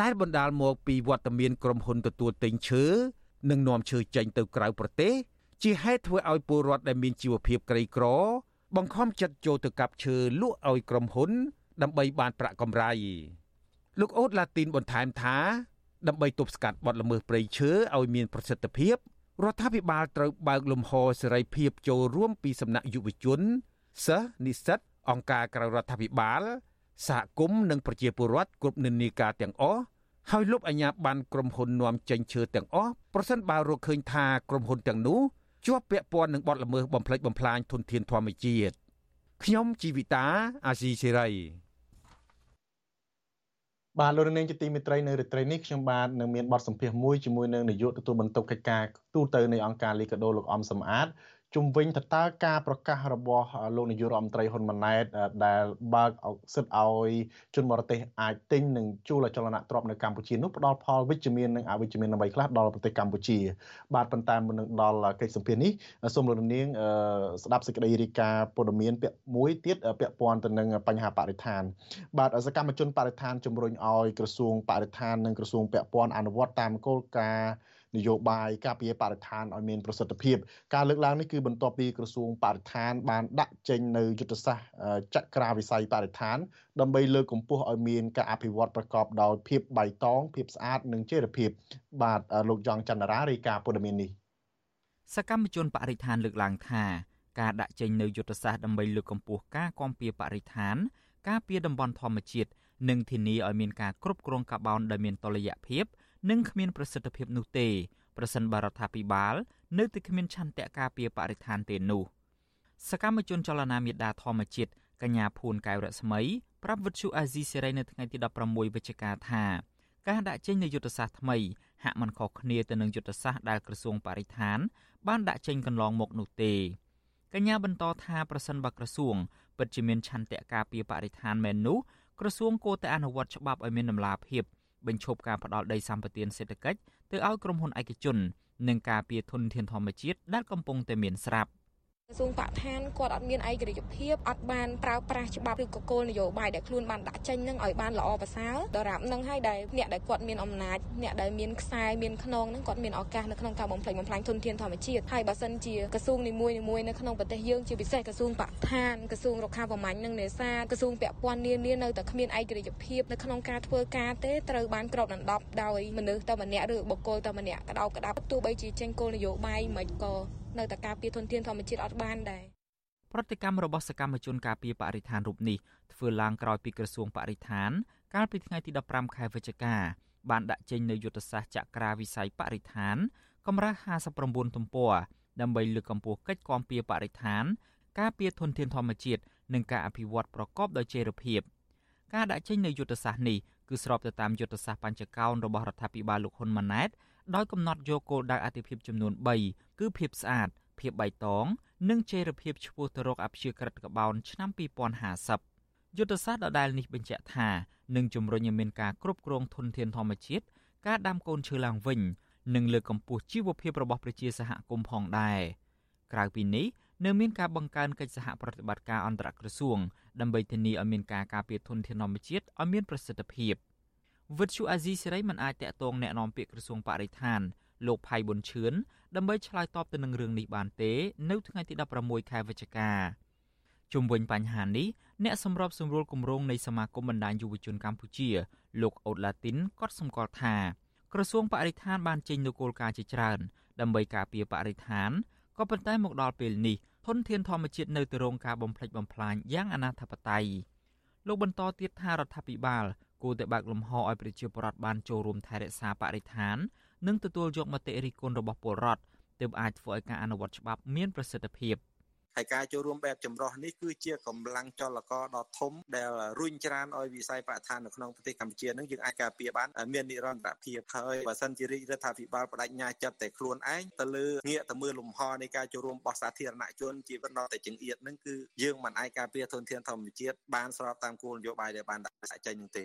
ដែលបណ្ដាលមកពីវត្តមានក្រុមហ៊ុនទទួលទិញឈើនិងនាំឈើចេញទៅក្រៅប្រទេស ជាហេតុធ្វើឲ្យពលរដ្ឋដែលមានជីវភាពក្រីក្រ បង្ខំចិត្តចូលទៅកាប់ឈើលក់ឲ្យក្រុមហ៊ុន ដើម្បីបានប្រាក់កម្រៃលោកអូតឡាទីនបន្ថែមថាដើម្បីទប់ស្កាត់បទល្មើសព្រៃឈើឲ្យមានប្រសិទ្ធភាពរដ្ឋាភិបាលត្រូវបើកលំហសេរីភាពចូលរួមពីសំណាក់យុវជន សិស្សនិស្សិតអង្គការក្រៅរដ្ឋាភិបាលសហគមន៍និងប្រជាពលរដ្ឋគ្រប់និន្នាការទាំងអស់ហើយលុបអាជ្ញាប័ណ្ណក្រុមហ៊ុននាំចេញឈើទាំងអស់ប្រសិនបើរកឃើញថាក្រុមហ៊ុនទាំងនោះជាប់ពាក់ព័ន្ធនឹងបទល្មើសបំផ្លិចបំផ្លាញធនធានធម្មជាតិខ្ញុំជីវិតាអាស៊ីសេរីបាទលោកនាងជាទីមេត្រីនៅរាត្រីនេះខ្ញុំបាទនឹងមានបទសម្ភាសន៍មួយជាមួយនឹងនាយកទទួលបន្ទុកកិច្ចការទូតទៅនៃអង្គការលីកាដូលោកអំសំអាត ជុំវិញតើតើការប្រកាសរបស់លោកនាយករដ្ឋមន្ត្រីហ៊ុនម៉ាណែតដែលបើកសិទ្ធឲ្យជនបរទេសអាចទិញនិងជួលអចលនទ្រព្យនៅកម្ពុជានោះផ្ដល់ផលវិជ្ជមាននិងអវិជ្ជមានអ្វីខ្លះដល់ប្រទេសកម្ពុជា បាទប៉ុន្តែមុននឹងដល់កិច្ចសម្ភាសនេះសូមលោកនាងស្ដាប់សេចក្តីរាយការណ៍ព័ត៌មានពាក់មួយទៀតពាក់ព័ន្ធទៅនឹងបញ្ហាបរិស្ថាន បាទសកម្មជនបរិស្ថានជំរុញឲ្យក្រសួងបរិស្ថាននិងក្រសួងពាក់ព័ន្ធអនុវត្តតាមគោលការណ៍ នយោបាយការពារបរិស្ថានឲ្យមានប្រសិទ្ធភាពការលើកឡើងនេះគឺបន្ទាប់ពីក្រសួងបរិស្ថានបានដាក់ចេញនៅយុទ្ធសាស្ត្រចក្រាវិស័យបរិស្ថានដើម្បីលើកកម្ពស់ឲ្យមានការអភិវឌ្ឍប្រកបដោយភាពបៃតងភាពស្អាតនិងចីរភាព បាទលោកយ៉ងច័ន្ទរារាយការណ៍ព័ត៌មាននេះសកម្មជនបរិស្ថានលើកឡើងថាការដាក់ចេញនៅយុទ្ធសាស្ត្រដើម្បីលើកកម្ពស់ការគាំពៀបរិស្ថាន ការពារតំបន់ធម្មជាតិនិងធានាឲ្យមានការគ្រប់គ្រងកាបូនដែលមានតុល្យភាព និងគ្មានប្រសិទ្ធភាពនោះទេប្រសិនបរដ្ឋាភិបាលនៅតែគ្មានឆន្ទៈការពារបរិស្ថានទេនោះសកម្មជនចលនាមេដាធម្មជាតិកញ្ញាភួនកែវរស្មីប្រាប់វិទ្យុអាស៊ីសេរីនៅថ្ងៃទី16វិច្ឆិកាថាការដាក់ចេញនៃយុទ្ធសាស្ត្រថ្មីហាក់មិនខុសគ្នាទៅនឹងយុទ្ធសាស្ត្រដែលក្រសួងបរិស្ថាន បានដាក់ចេញកន្លងមកនោះទេកញ្ញាបន្តថាប្រសិនបើក្រសួងពិតជាមានឆន្ទៈការពារបរិស្ថានមែននោះក្រសួងគួរតែអនុវត្តច្បាប់ឲ្យមានដំណាភាព បញ្ឈប់ការផ្ដាល់ដីសម្បត្តិសេដ្ឋកិច្ចទៅឲ្យក្រុមហ៊ុនឯកជន និងការពារធនធានធម្មជាតិដែលកំពុងតែមានស្រាប់។ ក្រសួងបរិស្ថានគាត់អត់មានឯករាជ្យភាពអត់បានប្រើប្រាស់ច្បាប់ឬក៏គោលនយោបាយដែលខ្លួនបានដាក់ចេញនឹងឲ្យបានល្អប្រសើរដរាបនឹងឲ្យដែលអ្នកដែលគាត់មានអំណាចអ្នកដែលមានខ្សែមានខ្នងនឹងគាត់មានឱកាសនៅក្នុងការបំផ្លិចបំផ្លាញធនធានធម្មជាតិហើយបើសិនជាក្រសួងនីមួយៗនៅក្នុងប្រទេសយើងជាពិសេសក្រសួងបរិស្ថានក្រសួងរុក្ខាប្រមាញ់និងនេសាទក្រសួងពាក់ព័ន្ធនានានៅតែគ្មានឯករាជ្យភាពនៅក្នុងការធ្វើការទេត្រូវបានគ្របដណ្ដប់ដោយមនុស្សតែម្នាក់ឬបុគ្គលតែម្នាក់ក្តោបក្តាប់ទោះបីជាចេញគោលនយោបាយមិនក៏ នៅតែការពារធនធានធម្មជាតិអត់បានដែរប្រតិកម្មរបស់សកម្មជនការពារបរិស្ថានរូបនេះធ្វើឡើងក្រោយពីក្រសួងបរិស្ថាន កាលពីថ្ងៃទី15ខែវិច្ឆិកាបានដាក់ចេញនូវយុទ្ធសាស្ត្រចក្រាវិស័យបរិស្ថានកម្រាស់59ទំព័រដើម្បីលើកកម្ពស់កិច្ចគាំពារបរិស្ថាន ការពារធនធានធម្មជាតិនិងការអភិវឌ្ឍប្រកបដោយចីរភាពការដាក់ចេញនូវយុទ្ធសាស្ត្រនេះគឺស្របទៅតាមយុទ្ធសាស្ត្របញ្ចកោណរបស់រដ្ឋាភិបាលលោកហ៊ុនម៉ាណែត ដោយកំណត់យកគោលដៅអាទិភាពចំនួន3គឺភាពស្អាត ភាពបៃតង និងចីរភាពឆ្ពោះទៅរកអព្យាក្រឹតកបោនឆ្នាំ2050យុទ្ធសាស្ត្រដដែលនេះបញ្ជាក់ថានឹងជំរុញឲ្យមានការគ្រប់គ្រងធនធានធម្មជាតិការដាំកូនឈើឡើងវិញនិងលើកកម្ពស់ជីវភាពរបស់ប្រជាសហគមន៍ផងដែរក្រៅពីនេះនៅមានការបង្កើនកិច្ចសហប្រតិបត្តិការអន្តរក្រសួងដើម្បីធានាឲ្យមានការការពារធនធានធម្មជាតិឲ្យមានប្រសិទ្ធភាព។ វិទ្យុអាស៊ីសេរីមិនអាចតាក់ទងแนะនាំពាក្យក្រសួងបរិស្ថានលោកផៃប៊ុនឈឿនដើម្បីឆ្លើយតបទៅនឹងរឿងនេះបានទេ នៅថ្ងៃទី16ខែវិច្ឆិកាជុំវិញបញ្ហានេះអ្នកសម្របសម្រួលគម្រោងនៃសមាគមបណ្ដាញយុវជនកម្ពុជា លោកអូតឡាទីនក៏សម្គាល់ថាក្រសួងបរិស្ថានបានចេញនូវគោលការណ៍ជាច្រើនដើម្បីការពារបរិស្ថានក៏ប៉ុន្តែមកដល់ពេលនេះធនធានធម្មជាតិនៅតែរងការបំផ្លិចបំផ្លាញយ៉ាងអនាធបត័យលោកបន្តទៀតថារដ្ឋាភិបាល គួរតែបើកលំហឲ្យប្រជាពលរដ្ឋបានចូលរួមថែរក្សាបរិស្ថាន និងទទួលយកមតិរិះគន់របស់ពលរដ្ឋទើបអាចធ្វើឲ្យការអនុវត្តច្បាប់មានប្រសិទ្ធភាព។ហើយការចូលរួមបែបចម្រុះនេះគឺជាកម្លាំងចលករដ៏ធំដែលរុញច្រានឲ្យវិស័យបរិស្ថាននៅក្នុងប្រទេសកម្ពុជានឹងយើងអាចការពារបានមាននិរន្តរភាពហើយបើសិនជារាជរដ្ឋាភិបាលបដិញ្ញាចិត្តតែខ្លួនឯងទៅលើងាកទៅមើលលំហនៃការចូលរួមរបស់សាធារណជនជីវិតដល់តែចង្អៀតនឹងគឺយើងមិនអាចការពារធនធានធម្មជាតិបានស្របតាមគោលនយោបាយដែលបានដាក់ចេញនឹងទេ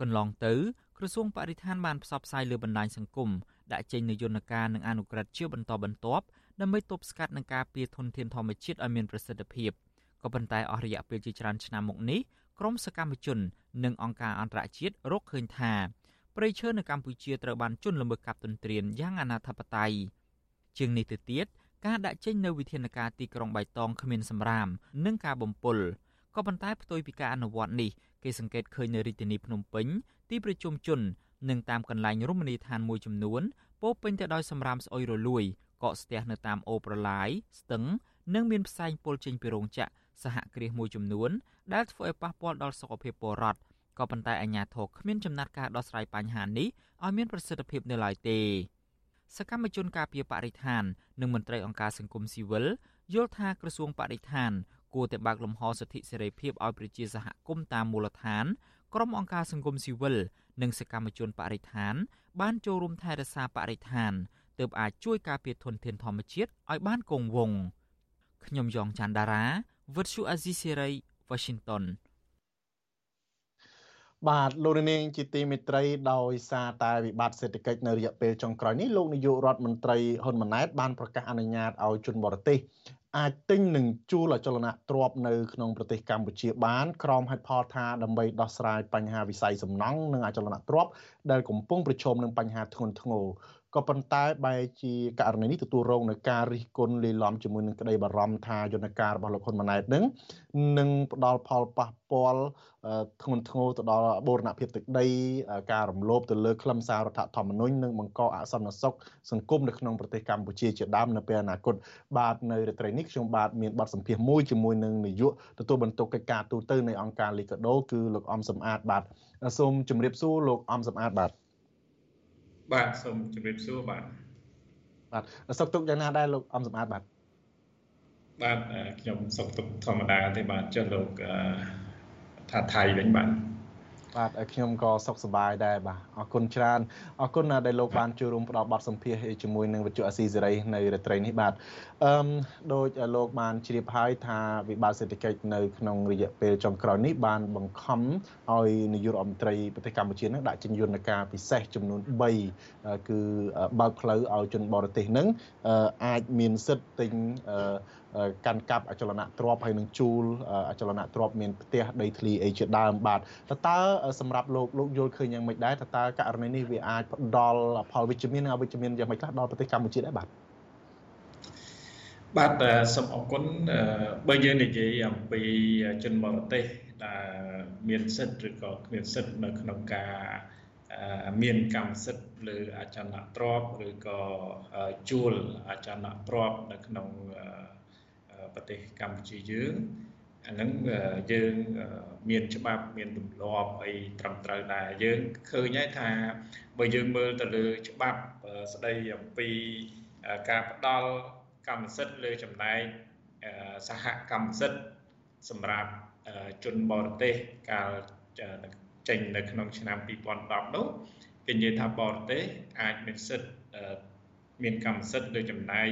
កន្លងទៅក្រសួងបរិស្ថានបានផ្សព្វផ្សាយលើបណ្ដាញសង្គមដាក់ចេញនូវយន្តការនិងអនុក្រឹត្យជាបន្តបន្ទាប់ដើម្បីទប់ស្កាត់និងការពារធនធានធម្មជាតិឲ្យមានប្រសិទ្ធភាពក៏ប៉ុន្តែអស់រយៈពេលជាច្រើនឆ្នាំមកនេះក្រមសកម្មជន និងអង្គការអន្តរជាតិរកឃើញថាព្រៃឈើនៅកម្ពុជាត្រូវបានជន់ល្មើសកាប់ទន្ទ្រានយ៉ាងអនាធបត័យជាងនេះទៅទៀតការដាក់ចេញនៅវិធានការទីក្រុងបៃតងគ្មានសម្រាម និងការបំពុលក៏ប៉ុន្តែផ្ទុយពីការអនុវត្តនេះ គេសង្កេតឃើញនៅរាជធានីភ្នំពេញទីប្រជុំជននិងតាមកន្លែងរមណីយដ្ឋានមួយចំនួនពោពេញទៅដោយសម្រាមស្អុយរលួយកកស្ទះនៅតាមអូប្រឡាយស្ទឹងនិងមានផ្សែងពុលចេញពីរោងចក្រសហគ្រាសមួយចំនួនដែលធ្វើឲ្យប៉ះពាល់ដល់សុខភាពពលរដ្ឋក៏ប៉ុន្តែអាជ្ញាធរគ្មានចំណាត់ការដោះស្រាយបញ្ហានេះឲ្យមានប្រសិទ្ធភាពនៅឡើយទេសកម្មជនការពារបរិស្ថាន និងមន្ត្រីអង្គការសង្គមស៊ីវិលយល់ថាក្រសួងបរិស្ថាន គួរតែបើកលំហសិទ្ធិសេរីភាពឲ្យប្រជាសហគមន៍តាមមូលដ្ឋានក្រុមអង្គការសង្គមស៊ីវិលនិងសកម្មជនបរិស្ថាន បានចូលរួមថែរក្សាបរិស្ថានទើបអាចជួយការពារធនធានធម្មជាតិឲ្យបានគង់វង្សខ្ញុំយ៉ងច័ន្ទដារាវិទ្យុអាស៊ីសេរី Washington បាទលោកនាងជាទីមេត្រីដោយសារតែវិបត្តិសេដ្ឋកិច្ចនៅរយៈពេលចុងក្រោយនេះលោកនាយករដ្ឋមន្ត្រីហ៊ុនម៉ាណែតបានប្រកាសអនុញ្ញាតឲ្យជនបរទេសអាចទិញនិងជួលអចលនទ្រព្យនៅក្នុងប្រទេសកម្ពុជាបានក្រោមហេតុផលថាដើម្បីដោះស្រាយបញ្ហាវិស័យសំណង់និងអចលនទ្រព្យដែលកំពុងប្រឈមនឹងបញ្ហាធ្ងន់ធ្ងរ ក៏ប៉ុន្តែបែរជាករណីនេះទទួលរងនឹងការរិះគន់លាយឡំជាមួយនឹងក្តីបារម្ភថាយន្តការរបស់លោកហ៊ុនម៉ាណែតនឹងនឹងផ្ដល់ផលប៉ះពាល់ធ្ងន់ធ្ងរទៅដល់បូរណភាពទឹកដី ការរំលោភទៅលើខ្លឹមសាររដ្ឋធម្មនុញ្ញនិងបង្កអសន្តិសុខសង្គមនៅក្នុងប្រទេសកម្ពុជាជាដើមនៅពេលអនាគតបាទនៅរាត្រីនេះខ្ញុំបាទមានបទសម្ភាសន៍មួយជាមួយនឹងនាយកទទួលបន្ទុកកិច្ចការទូតនៃអង្គការលីកាដូគឺលោកអំសំអាតបាទសូមជម្រាបសួរលោកអំសំអាតបាទ បាទសូមជម្រាបសួរបាទបាទសុខទុក្ខយ៉ាងណាដែរលោកអំសម្បត្តិបាទបាទខ្ញុំសុខទុក្ខធម្មតាទេបាទចុះលោកថាថៃវិញបាទ បាទខ្ញុំក៏សុខសប្បាយដែរបាទអរគុណច្រើនអរគុណដែលលោកបានចូលរួមផ្ដល់បទសម្ភាសន៍ជាមួយនឹងវិទ្យុអាស៊ីសេរីនៅរាត្រីនេះបាទអឺដោយលោកបានជ្រាបហើយថាវិបត្តិសេដ្ឋកិច្ចនៅក្នុងរយៈពេលចុងក្រោយនេះបានបង្ខំឲ្យនាយករដ្ឋមន្ត្រីប្រទេសកម្ពុជានឹងដាក់ចេញយន្តការពិសេសចំនួន3គឺបើកផ្លូវឲ្យជនបរទេសនឹងអាចមានសិទ្ធិទិញ កាន់កាប់អចលនទ្រព្យហើយនឹងជួលអចលនទ្រព្យមានផ្ទះដីធ្លីអីជាដើមបាទតើតើសម្រាប់លោកលោកយល់ឃើញយ៉ាងម៉េចដែរតើតើករណីនេះវាអាចផ្ដល់ផលវិជ្ជមាននិងអវិជ្ជមានយ៉ាងម៉េចខ្លះដល់ប្រទេសកម្ពុជាដែរបាទបាទសូមអរគុណបើយើងនិយាយអំពីជនបរទេសដែលមានសិទ្ធិឬក៏គ្មានសិទ្ធិនៅក្នុងការមានកម្មសិទ្ធិលើអចលនទ្រព្យឬក៏ជួលអចលនទ្រព្យនៅក្នុង ប្រទេសកម្ពុជាយើងអាហ្នឹងយើងមានច្បាប់មានទម្លាប់អីត្រឹមត្រូវដែរយើងឃើញហើយថាបើយើងមើលទៅលើច្បាប់ស្ដីអំពីការផ្ដល់កម្មសិទ្ធិលើចំណែកសហកម្មសិទ្ធិសម្រាប់ជនបរទេសកាលចេញនៅក្នុងឆ្នាំ2010នោះគេនិយាយថាបរទេសអាចមានសិទ្ធិមានកម្មសិទ្ធិលើចំណែក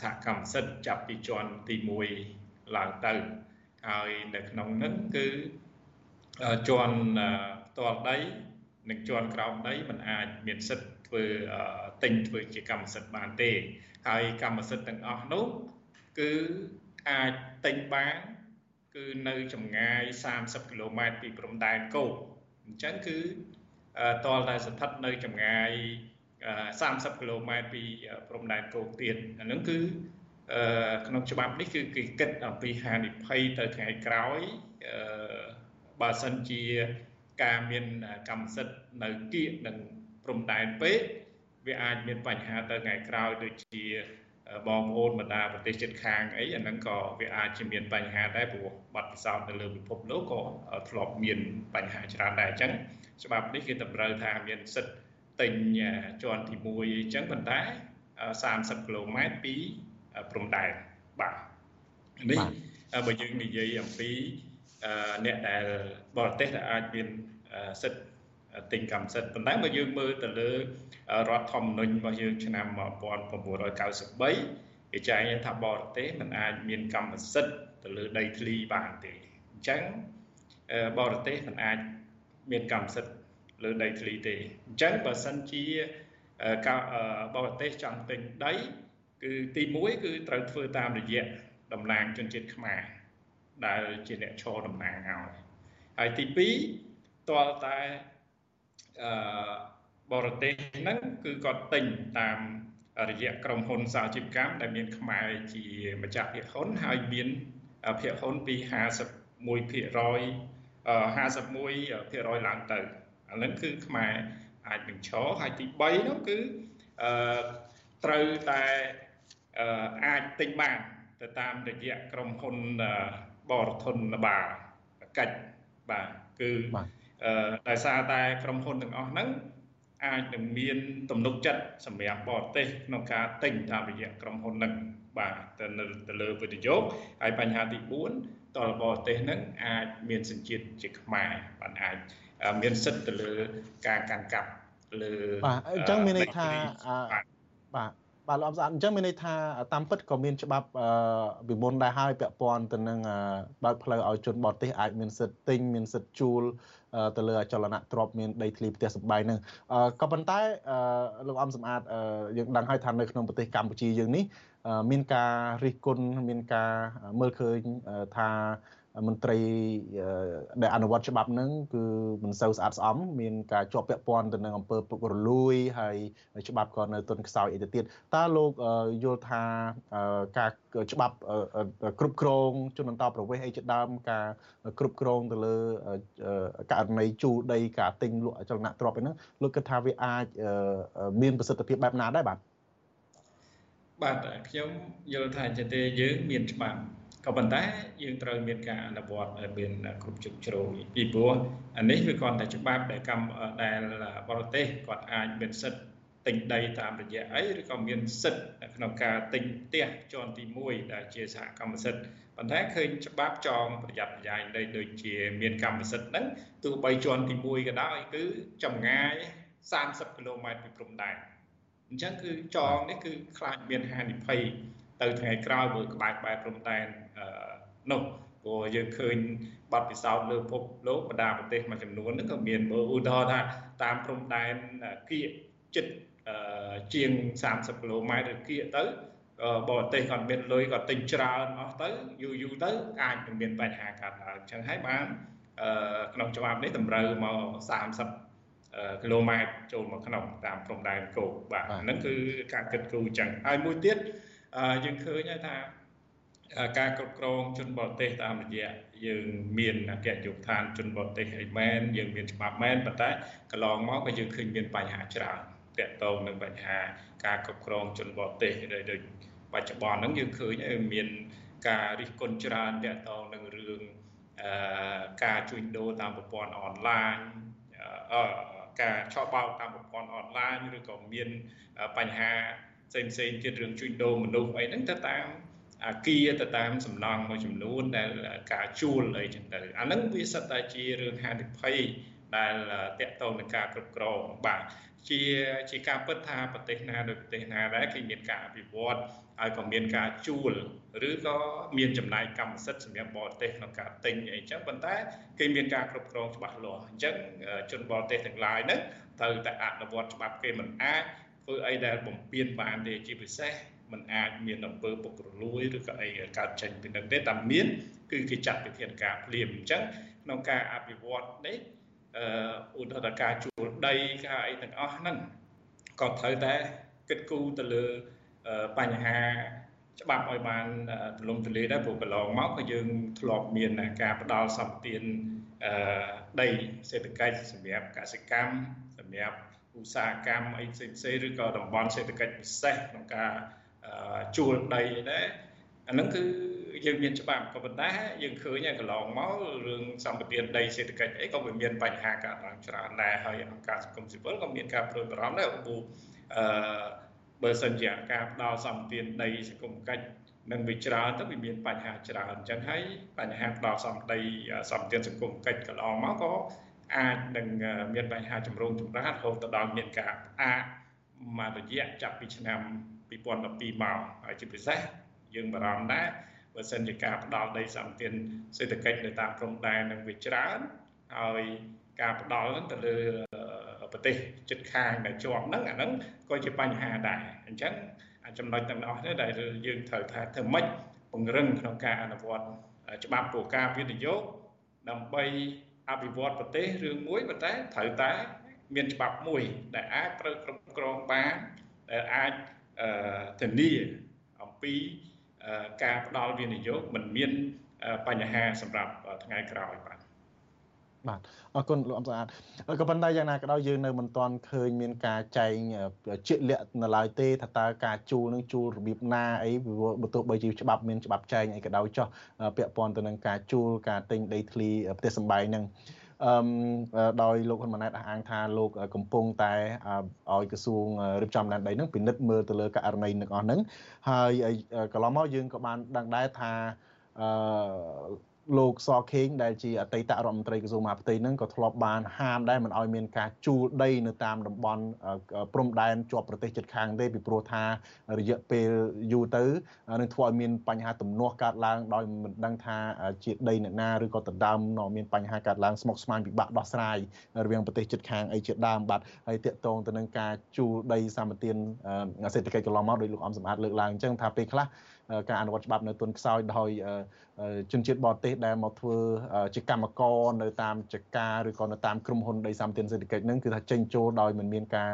សហកម្មសិទ្ធិចាប់ពីជាន់ទី1ឡើងទៅហើយនៅក្នុងនឹងគឺជាន់ផ្ទាល់ដីនិងជាន់ក្រោមដីมันអាចមានសិទ្ធិធ្វើទិញធ្វើជាកម្មសិទ្ធិបានទេ ហើយកម្មសិទ្ធិទាំងអស់នោះគឺអាចទិញបានគឺនៅចម្ងាយ30គីឡូម៉ែត្រពីព្រំដែនគោកអញ្ចឹងគឺតលតែស្ថិតនៅចម្ងាយ 30គីឡូម៉ែត្រពីព្រំដែនគោកទៀតអានឹងគឺក្នុងច្បាប់នេះគឺគេគិតអំពីហានិភ័យទៅថ្ងៃក្រោយបើសិនជាការមានកម្មសិទ្ធិនៅគៀកនឹងព្រំដែនពេកវាអាចមានបញ្ហាទៅថ្ងៃក្រោយដូចជាបងប្អូនបណ្ដាប្រទេសជិតខាងអីអាហ្នឹងក៏វាអាចជាមានបញ្ហាដែរព្រោះបាត់ពិសោធន៍នៅលើពិភពលោកក៏ធ្លាប់មានបញ្ហាច្រើនដែរអញ្ចឹងច្បាប់នេះគេតម្រូវថាមានសិទ្ធិ ទិញជាន់ទី1អញ្ចឹងប៉ុន្តែ30គីឡូម៉ែត្រពីព្រំដែនបាទនេះបើយើងនិយាយអំពីអ្នកដែលបរទេសដែលអាចមានសិទ្ធិទិញកម្មសិទ្ធិប៉ុន្តែបើយើងមើលទៅលើរដ្ឋធម្មនុញ្ញរបស់យើងឆ្នាំ1993គេចែងថាបរទេសមិនអាចមានកម្មសិទ្ធិទៅលើដីធ្លីបានទេអញ្ចឹងបរទេសមិនអាចមានកម្មសិទ្ធិ លើដីធ្លីទេអញ្ចឹងបើសិនជាបរទេសចង់ទិញដី គឺទី1គឺត្រូវធ្វើតាមរយៈតំណាងជនជាតិខ្មែរដែលជាអ្នកឈរតំណាងឲ្យហើយទី2តលតែអឺបរទេសហ្នឹងគឺគាត់ទិញតាមរយៈក្រុមហ៊ុនសាជីវកម្មដែលមានខ្មែរជាម្ចាស់ភាគហ៊ុនហើយមានភាគហ៊ុនពី51% 51%ឡើងទៅ អានឹងគឺខ្មែរអាចនឹងឈរហើយទី3នោះគឺអឺត្រូវតែអាចទិញបានទៅតាមរយៈក្រុមហ៊ុនបរធនបាលកិច្ចបាទគឺដោយសារតែក្រុមហ៊ុនទាំងអស់ហ្នឹងអាចនឹងមានទំនុកចិត្តសម្រាប់បរទេសក្នុងការទិញតាមរយៈក្រុមហ៊ុនហ្នឹងបាទទៅទៅលើវិនិយោគហើយបញ្ហាទី4តលបរទេសហ្នឹងអាចមានសញ្ជាតិជាខ្មែរបានអាច មានសិទ្ធិទៅលើការកាន់កាប់លើបាទអញ្ចឹងមានន័យថាបាទបាទលោកអំស្អាតអញ្ចឹងមានន័យថាតាមពិតក៏មានច្បាប់ពីមុនដែរហើយពាក់ព័ន្ធទៅនឹងបើកផ្លូវឲ្យជនបរទេសអាចមានសិទ្ធិទិញមានសិទ្ធិជួលទៅលើអចលនៈទ្រព្យមានដីធ្លីផ្ទះសម្បែងហ្នឹងក៏ប៉ុន្តែលោកអំសម្អាតយើងដឹងហើយថានៅក្នុងប្រទេសកម្ពុជាយើងនេះមានការរិះគន់មានការមើលឃើញថា មន្ត្រីដែលអនុវត្តច្បាប់ហ្នឹងគឺមិនសូវស្អាតស្អំមានការជាប់ពាក់ព័ន្ធទៅនឹងអង្គើពុករលួយហើយច្បាប់ក៏នៅទុនខ្សោយអីទៅទៀតតើលោកយល់ថាការច្បាប់គ្រប់គ្រងជនអន្តោប្រវេសន៍អីជាដើមការគ្រប់គ្រងទៅលើករណីជួលដីការទិញលក់អចលនៈទ្រព្យហ្នឹងលោកគិតថាវាអាចមានប្រសិទ្ធភាពបែបណាដែរបាទបាទខ្ញុំយល់ថាចេះទេយើងមានច្បាប់ ក៏ប៉ុន្តែយើងត្រូវមានការអនុវត្តឲ្យមានគ្រប់ជ្រុងជ្រោយពីព្រោះអានេះវាគ្រាន់តែច្បាប់ដែលកម្មដែលបរទេសគាត់អាចមានសិទ្ធិទិញដីតាមរយៈអីឬក៏មានសិទ្ធិក្នុងការទិញផ្ទះជាន់ទី1ដែលជាសហកម្មសិទ្ធិប៉ុន្តែឃើញច្បាប់ចងប្រយ័ត្នប្រយែងដីដូចជាមានកម្មសិទ្ធិហ្នឹងទោះបីជាន់ទី1ក៏ដោយគឺចម្ងាយ30គីឡូម៉ែត្រពីព្រំដែនអញ្ចឹងគឺចងនេះគឺខ្លាចមានហានិភ័យទៅថ្ងៃក្រោយមើលក្បែរក្បែរព្រំដែន នោះព្រោះយើងឃើញបាត់ពិសោធន៍លើពិភពលោកបណ្ដាប្រទេសមួយចំនួនហ្នឹងក៏មានមើលឧទាហរណ៍ថាតាមព្រំដែនគៀកចិត្តជាង30គីឡូម៉ែត្រឬគៀកទៅបរទេសគាត់មានលុយគាត់ទិញច្រើនអស់ទៅយូរយូរទៅអាចនឹងមានបញ្ហាកើតឡើងអញ្ចឹងហើយបានក្នុងច្បាប់នេះតម្រូវមក30គីឡូម៉ែត្រចូលមកក្នុងតាមព្រំដែនគោកបាទហ្នឹងគឺការគិតគូរអញ្ចឹងហើយមួយទៀតយើងឃើញហើយថា ការគ្រប់គ្រងជនបរទេសតាមរយៈយើងមានអគ្គនាយកដ្ឋានជនបរទេសអីមែនយើងមានច្បាប់មែនប៉ុន្តែកន្លងមកក៏យើងឃើញមានបញ្ហាច្រើនទាក់ទងនឹងបញ្ហាការគ្រប់គ្រងជនបរទេសដូចបច្ចុប្បន្នហ្នឹងយើងឃើញមានការរិះគន់ច្រើនទាក់ទងនឹងរឿងអឺការជួញដូរតាមប្រព័ន្ធអនឡាញអឺការឆបោកតាមប្រព័ន្ធអនឡាញឬក៏មានបញ្ហាផ្សេងផ្សេងទៀតរឿងជួញដូរមនុស្សអីហ្នឹងទៅតាម អាគារទៅតាមសំណង់មួយចំនួនដែលការជួលអីចឹងទៅអាហ្នឹងវាសិតតែជារឿងហានិភ័យដែលតកតងនឹងការគ្រប់គ្រងបាទជាជាការពិតថាប្រទេសណាដូចប្រទេសណាដែរគេមានការអភិវឌ្ឍហើយក៏មានការជួលឬក៏មានចំណាយកម្មសិទ្ធិសម្រាប់បរទេសក្នុងការទិញអីចឹងប៉ុន្តែគេមានការគ្រប់គ្រងច្បាស់លាស់អញ្ចឹងជនបរទេសទាំងឡាយហ្នឹងត្រូវតែអនុវត្តច្បាប់គេមិនអាចធ្វើអីដែលបំពេញបានទេជាពិសេស มันអាចមានអំពើពុករលួយឬក៏អីកើតចេញពីនឹងទេតែមានគឺគេចាត់វិធានការភ្លាមអញ្ចឹងក្នុងការអភិវឌ្ឍនេះអឺឧទាហរណ៍ការជួលដីការអីទាំងអស់ហ្នឹងក៏ត្រូវតែគិតគូរទៅលើបញ្ហាច្បាប់ឲ្យបានទលំទលាយដែរព្រោះកន្លងមកក៏យើងធ្លាប់មានការផ្ដល់សម្បទានដីសេដ្ឋកិច្ចសម្រាប់កសិកម្មសម្រាប់ឧស្សាហកម្មអីផ្សេងផ្សេងឬក៏តំបន់សេដ្ឋកិច្ចពិសេសក្នុងការ ជួលដីដែរអាហ្នឹងគឺយើងមានច្បាប់ក៏ប៉ុន្តែយើងឃើញកន្លងមករឿងសម្បត្តិដីសេដ្ឋកិច្ចអីក៏វាមានបញ្ហាកើតឡើងច្រើនដែរហើយអង្គការសង្គមស៊ីវិលក៏មានការព្រួយបារម្ភដែរព្រោះអឺបើសិនជាការផ្ដល់សម្បត្តិដីសង្គមកិច្ចនឹងវាច្រើនទៅវាមានបញ្ហាច្រើនអញ្ចឹងហើយបញ្ហាផ្ដល់សម្បត្តិសម្បត្តិសង្គមកិច្ចកន្លងមកក៏អាចនឹងមានបញ្ហាចម្រូងចម្រាសរហូតទៅដល់មានការផ្អាកមួយរយៈចាប់ពីឆ្នាំ 2012មកហើយជាពិសេសយើងបារម្ភដែរបើសិនជាការផ្ដល់ដីសម្បត្តិសេដ្ឋកិច្ចនៅតាមព្រំដែននឹងវាច្រើនហើយការផ្ដល់ហ្នឹងទៅលើប្រទេសជិតខាងដែលជាប់ហ្នឹងអាហ្នឹងក៏ជាបញ្ហាដែរអញ្ចឹងចំណុចទាំងអស់នេះដែលយើងត្រូវថាធ្វើម៉េចពង្រឹងក្នុងការអនុវត្តច្បាប់គោលការណ៍វិនិយោគដើម្បីអភិវឌ្ឍប្រទេសរឿងមួយប៉ុន្តែត្រូវតែមានច្បាប់មួយដែលអាចត្រូវគ្រប់គ្រងបានដែលអាច ធានាអំពីការផ្ដល់វិនិយោគមិនមានបញ្ហាសម្រាប់ថ្ងៃក្រោយបាទបាទអរគុណលោកអំស្អាតក៏ប៉ុន្តែយ៉ាងណាក៏ដោយយើងនៅមិនទាន់ឃើញមានការចែងជាក់លាក់នៅឡើយទេថាតើការជួលនឹងជួលរបៀបណាអីបើទោះបីជាច្បាប់មានច្បាប់ចែងអីក៏ដោយចោះពាក់ព័ន្ធទៅនឹងការជួលការទិញដីធ្លីផ្ទះសម្បែងនឹង អឺដោយលោកហ៊ុនម៉ាណែតអះអាងថាលោកកំពុងតែឲ្យក្រសួងរៀបចំដែនដីនឹងពិនិត្យមើលទៅលើករណីនឹងអស់ហ្នឹងហើយកន្លងមកយើងក៏បានដឹងដែរថាអឺ លោកសខេងដែលជាអតីតរដ្ឋមន្ត្រីក្រសួងមហាផ្ទៃនឹងក៏ធ្លាប់បានហាមដែរមិនឲ្យមានការជួលដីនៅតាមតំបន់ព្រំដែនជាប់ប្រទេសជិតខាងទេពីព្រោះថារយៈពេលយូរទៅនឹងធ្វើឲ្យមានបញ្ហាទំនាស់កើតឡើងដោយមិនដឹងថាជាដីអ្នកណាឬក៏ដណ្ដើមនាំមានបញ្ហាកើតឡើងស្មុគស្មាញពិបាកដោះស្រាយរវាងប្រទេសជិតខាងអីជាដើមបាទហើយតាកតងទៅនឹងការជួលដីសម្បត្តិសេដ្ឋកិច្ចកន្លងមកដោយលោកអំសម្បត្តិលើកឡើងអញ្ចឹងថាពេលខ្លះ ការអនុវត្តច្បាប់នៅទុនខ្សោយដោយជនជាតិបរទេសដែលមកធ្វើជាកម្មករនៅតាមចការឬក៏នៅតាមក្រុមហ៊ុនដីសម្បត្តិសេដ្ឋកិច្ចហ្នឹងគឺថាចេញចូលដោយមិនមានការ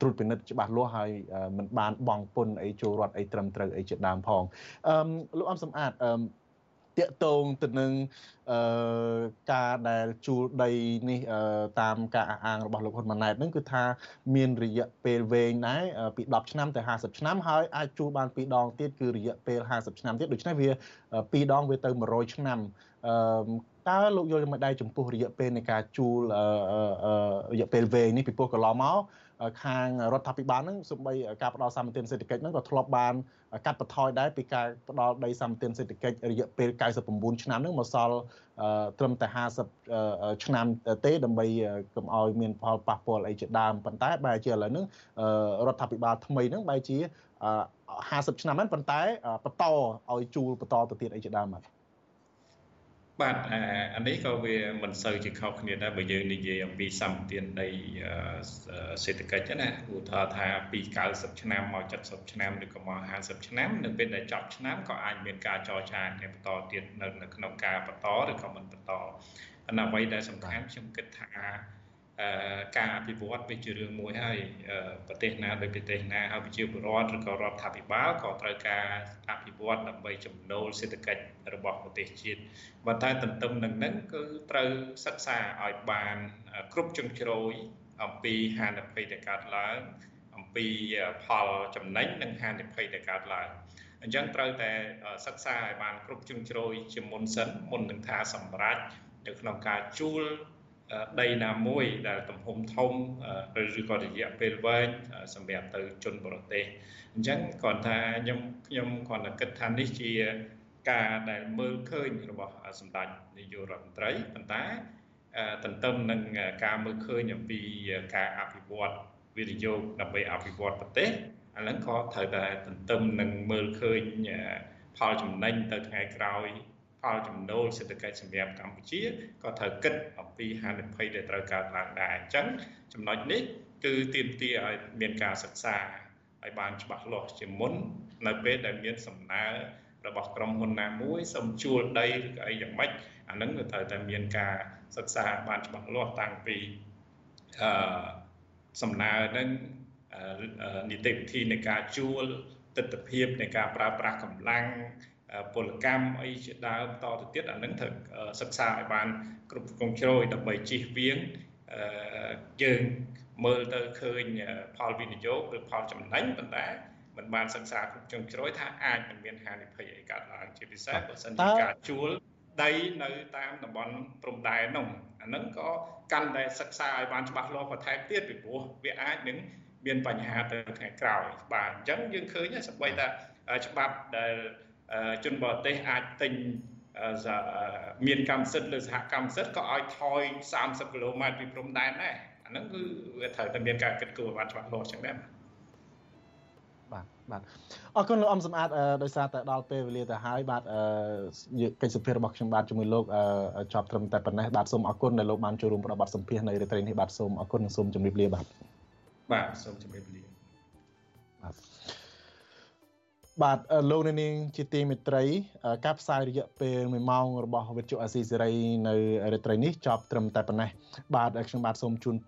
ត្រួតពិនិត្យច្បាស់លាស់ហើយមិនបានបងពុនអីចូលរដ្ឋអីត្រឹមត្រូវអីជាដើមផងអឺលោកអំសំអាតអឺ តកតងទៅនឹងអឺការដែលជួលដីនេះតាមការអះអាងរបស់លោកហ៊ុនម៉ាណែតនឹងគឺថាមានរយៈពេលវែងដែរពី10ឆ្នាំទៅ50ឆ្នាំហើយអាចជួលបានពីរដងទៀតគឺរយៈពេល50ឆ្នាំទៀតដូច្នេះវាពីរដងវាទៅ100ឆ្នាំអឺតើលោកយល់យ៉ាងម៉េចដែរចំពោះរយៈពេលនៃការជួលរយៈពេលវែងនេះពីព្រោះកន្លងមក ខាងរដ្ឋាភិបាលហ្នឹងសូម្បីការផ្ដល់សម្បត្តិសេដ្ឋកិច្ចហ្នឹងក៏ធ្លាប់បានកាត់បន្ថយដែរពីការផ្ដល់ដីសម្បត្តិសេដ្ឋកិច្ចរយៈពេល99ឆ្នាំហ្នឹងមកសល់ត្រឹមតែ50ឆ្នាំទេដើម្បីកុំឲ្យមានផលប៉ះពាល់អីជាដើមប៉ុន្តែបែរជាឥឡូវហ្នឹងរដ្ឋាភិបាលថ្មីហ្នឹងបែរជា50ឆ្នាំហ្នឹងប៉ុន្តែបន្តឲ្យជួលបន្តទៅទៀតអីជាដើមបាទ បាទអានេះក៏វាមិនសូវជាខុសគ្នាដែរបើយើងនិយាយអំពីសម្បទានដីសេដ្ឋកិច្ចណាឧទាហរណ៍ថាពី90ឆ្នាំមក70ឆ្នាំឬក៏មក50ឆ្នាំនៅពេលដែលចប់ឆ្នាំក៏អាចមានការចរចាគ្នាបន្តទៀតនៅក្នុងការបន្តឬក៏មិនបន្តប៉ុន្តែអ្វីដែលសំខាន់ខ្ញុំគិតថា ការអភិវឌ្ឍវាជារឿងមួយហើយប្រទេសណាដោយប្រទេសណាហើយប្រជាពលរដ្ឋឬក៏រដ្ឋាភិបាលក៏ត្រូវការអភិវឌ្ឍដើម្បីចំណូលសេដ្ឋកិច្ចរបស់ប្រទេសជាតិប៉ុន្តែទន្ទឹមនឹងហ្នឹងគឺត្រូវសិក្សាឲ្យបានគ្រប់ជ្រុងជ្រោយអំពីហានិភ័យដែលកើតឡើងអំពីផលចំណេញនិងហានិភ័យដែលកើតឡើងអញ្ចឹងត្រូវតែសិក្សាឲ្យបានគ្រប់ជ្រុងជ្រោយជាមុនសិនមុននឹងថាសម្រាប់នៅក្នុងការជួល ដីណាមួយដែលទំហំធំឬក៏រយៈពេលវែងសម្រាប់ទៅជនបរទេសអញ្ចឹងគាត់ថាខ្ញុំខ្ញុំគាត់តែគិតថានេះជាការដែលមើលឃើញរបស់សម្ដេចនាយករដ្ឋមន្ត្រីប៉ុន្តែទន្ទឹមនឹងការមើលឃើញអំពីការអភិវឌ្ឍវិនិយោគដើម្បីអភិវឌ្ឍប្រទេសអាហ្នឹងក៏ត្រូវតែទន្ទឹមនឹងមើលឃើញផលចំណេញទៅថ្ងៃក្រោយ ផលចំណូលសេដ្ឋកិច្ចសម្រាប់កម្ពុជាក៏ត្រូវគិតអំពីហានិភ័យដែលត្រូវកើតឡើងដែរអញ្ចឹងចំណុចនេះគឺទាមទារឲ្យមានការសិក្សាឲ្យបានច្បាស់លាស់ជាមុន នៅពេលដែលមានសំណើរបស់ក្រុមហ៊ុនណាមួយសូមជួលដីឬក៏អីយ៉ាងម៉េចអានឹងក៏ត្រូវតែមានការសិក្សាបានច្បាស់លាស់តាំងពីអឺសំណើនឹងនីតិវិធីនៃការជួលទស្សនវិជ្ជានៃការប្រើប្រាស់កម្លាំង ពលកម្មអីជាដើមតទៅទៀតអានឹងត្រូវសិក្សាឲ្យបានគ្រប់គ្រងជ្រោយដើម្បីជិះវៀងយើងមើលទៅឃើញផលវិនិយោគឬផលចំណេញប៉ុន្តែមិនបានសិក្សាគ្រប់ជ្រុងជ្រោយថាអាចនឹងមានហានិភ័យអីកើតឡើងជាពិសេសបើសិនជាការជួលដីនៅតាមតំបន់ព្រំដែននោះអាហ្នឹងក៏កាន់តែសិក្សាឲ្យបានច្បាស់លាស់បន្ថែមទៀតពីព្រោះវាអាចនឹងមានបញ្ហាទៅថ្ងៃក្រោយបាទអញ្ចឹងយើងឃើញសម្បីតែច្បាប់ដែល ជនបរទេសអាចទិញមានកម្មសិទ្ធិលើសហកម្មសិទ្ធិក៏ឲ្យថយ30គីឡូម៉ែត្រពីព្រំដែនដែរអាហ្នឹងគឺវាត្រូវតែមានការគិតគូរបានច្បាស់លាស់ចឹងដែរបាទបាទអរគុណលោកអំសំអាតដោយសារតែដល់ពេលវេលាទៅហើយបាទកិច្ចសម្ភាររបស់ខ្ញុំបាទជាមួយលោកចប់ត្រឹមតែប៉ុណ្ណេះបាទសូមអរគុណដែលលោកបានចូលរួមផ្ដល់បទសម្ភាសន៍នៅរាត្រីនេះបាទសូមអរគុណនិងសូមជម្រាបលាបាទបាទសូមជម្រាបលាបាទ បាទលោកនាងជាទីមេត្រី ការផ្សាយរយៈពេល1ម៉ោងរបស់វិទ្យុអាស៊ីសេរីនៅរាត្រីនេះចប់ត្រឹមតែប៉ុណ្ណេះបាទខ្ញុំបាទសូមជូនពរ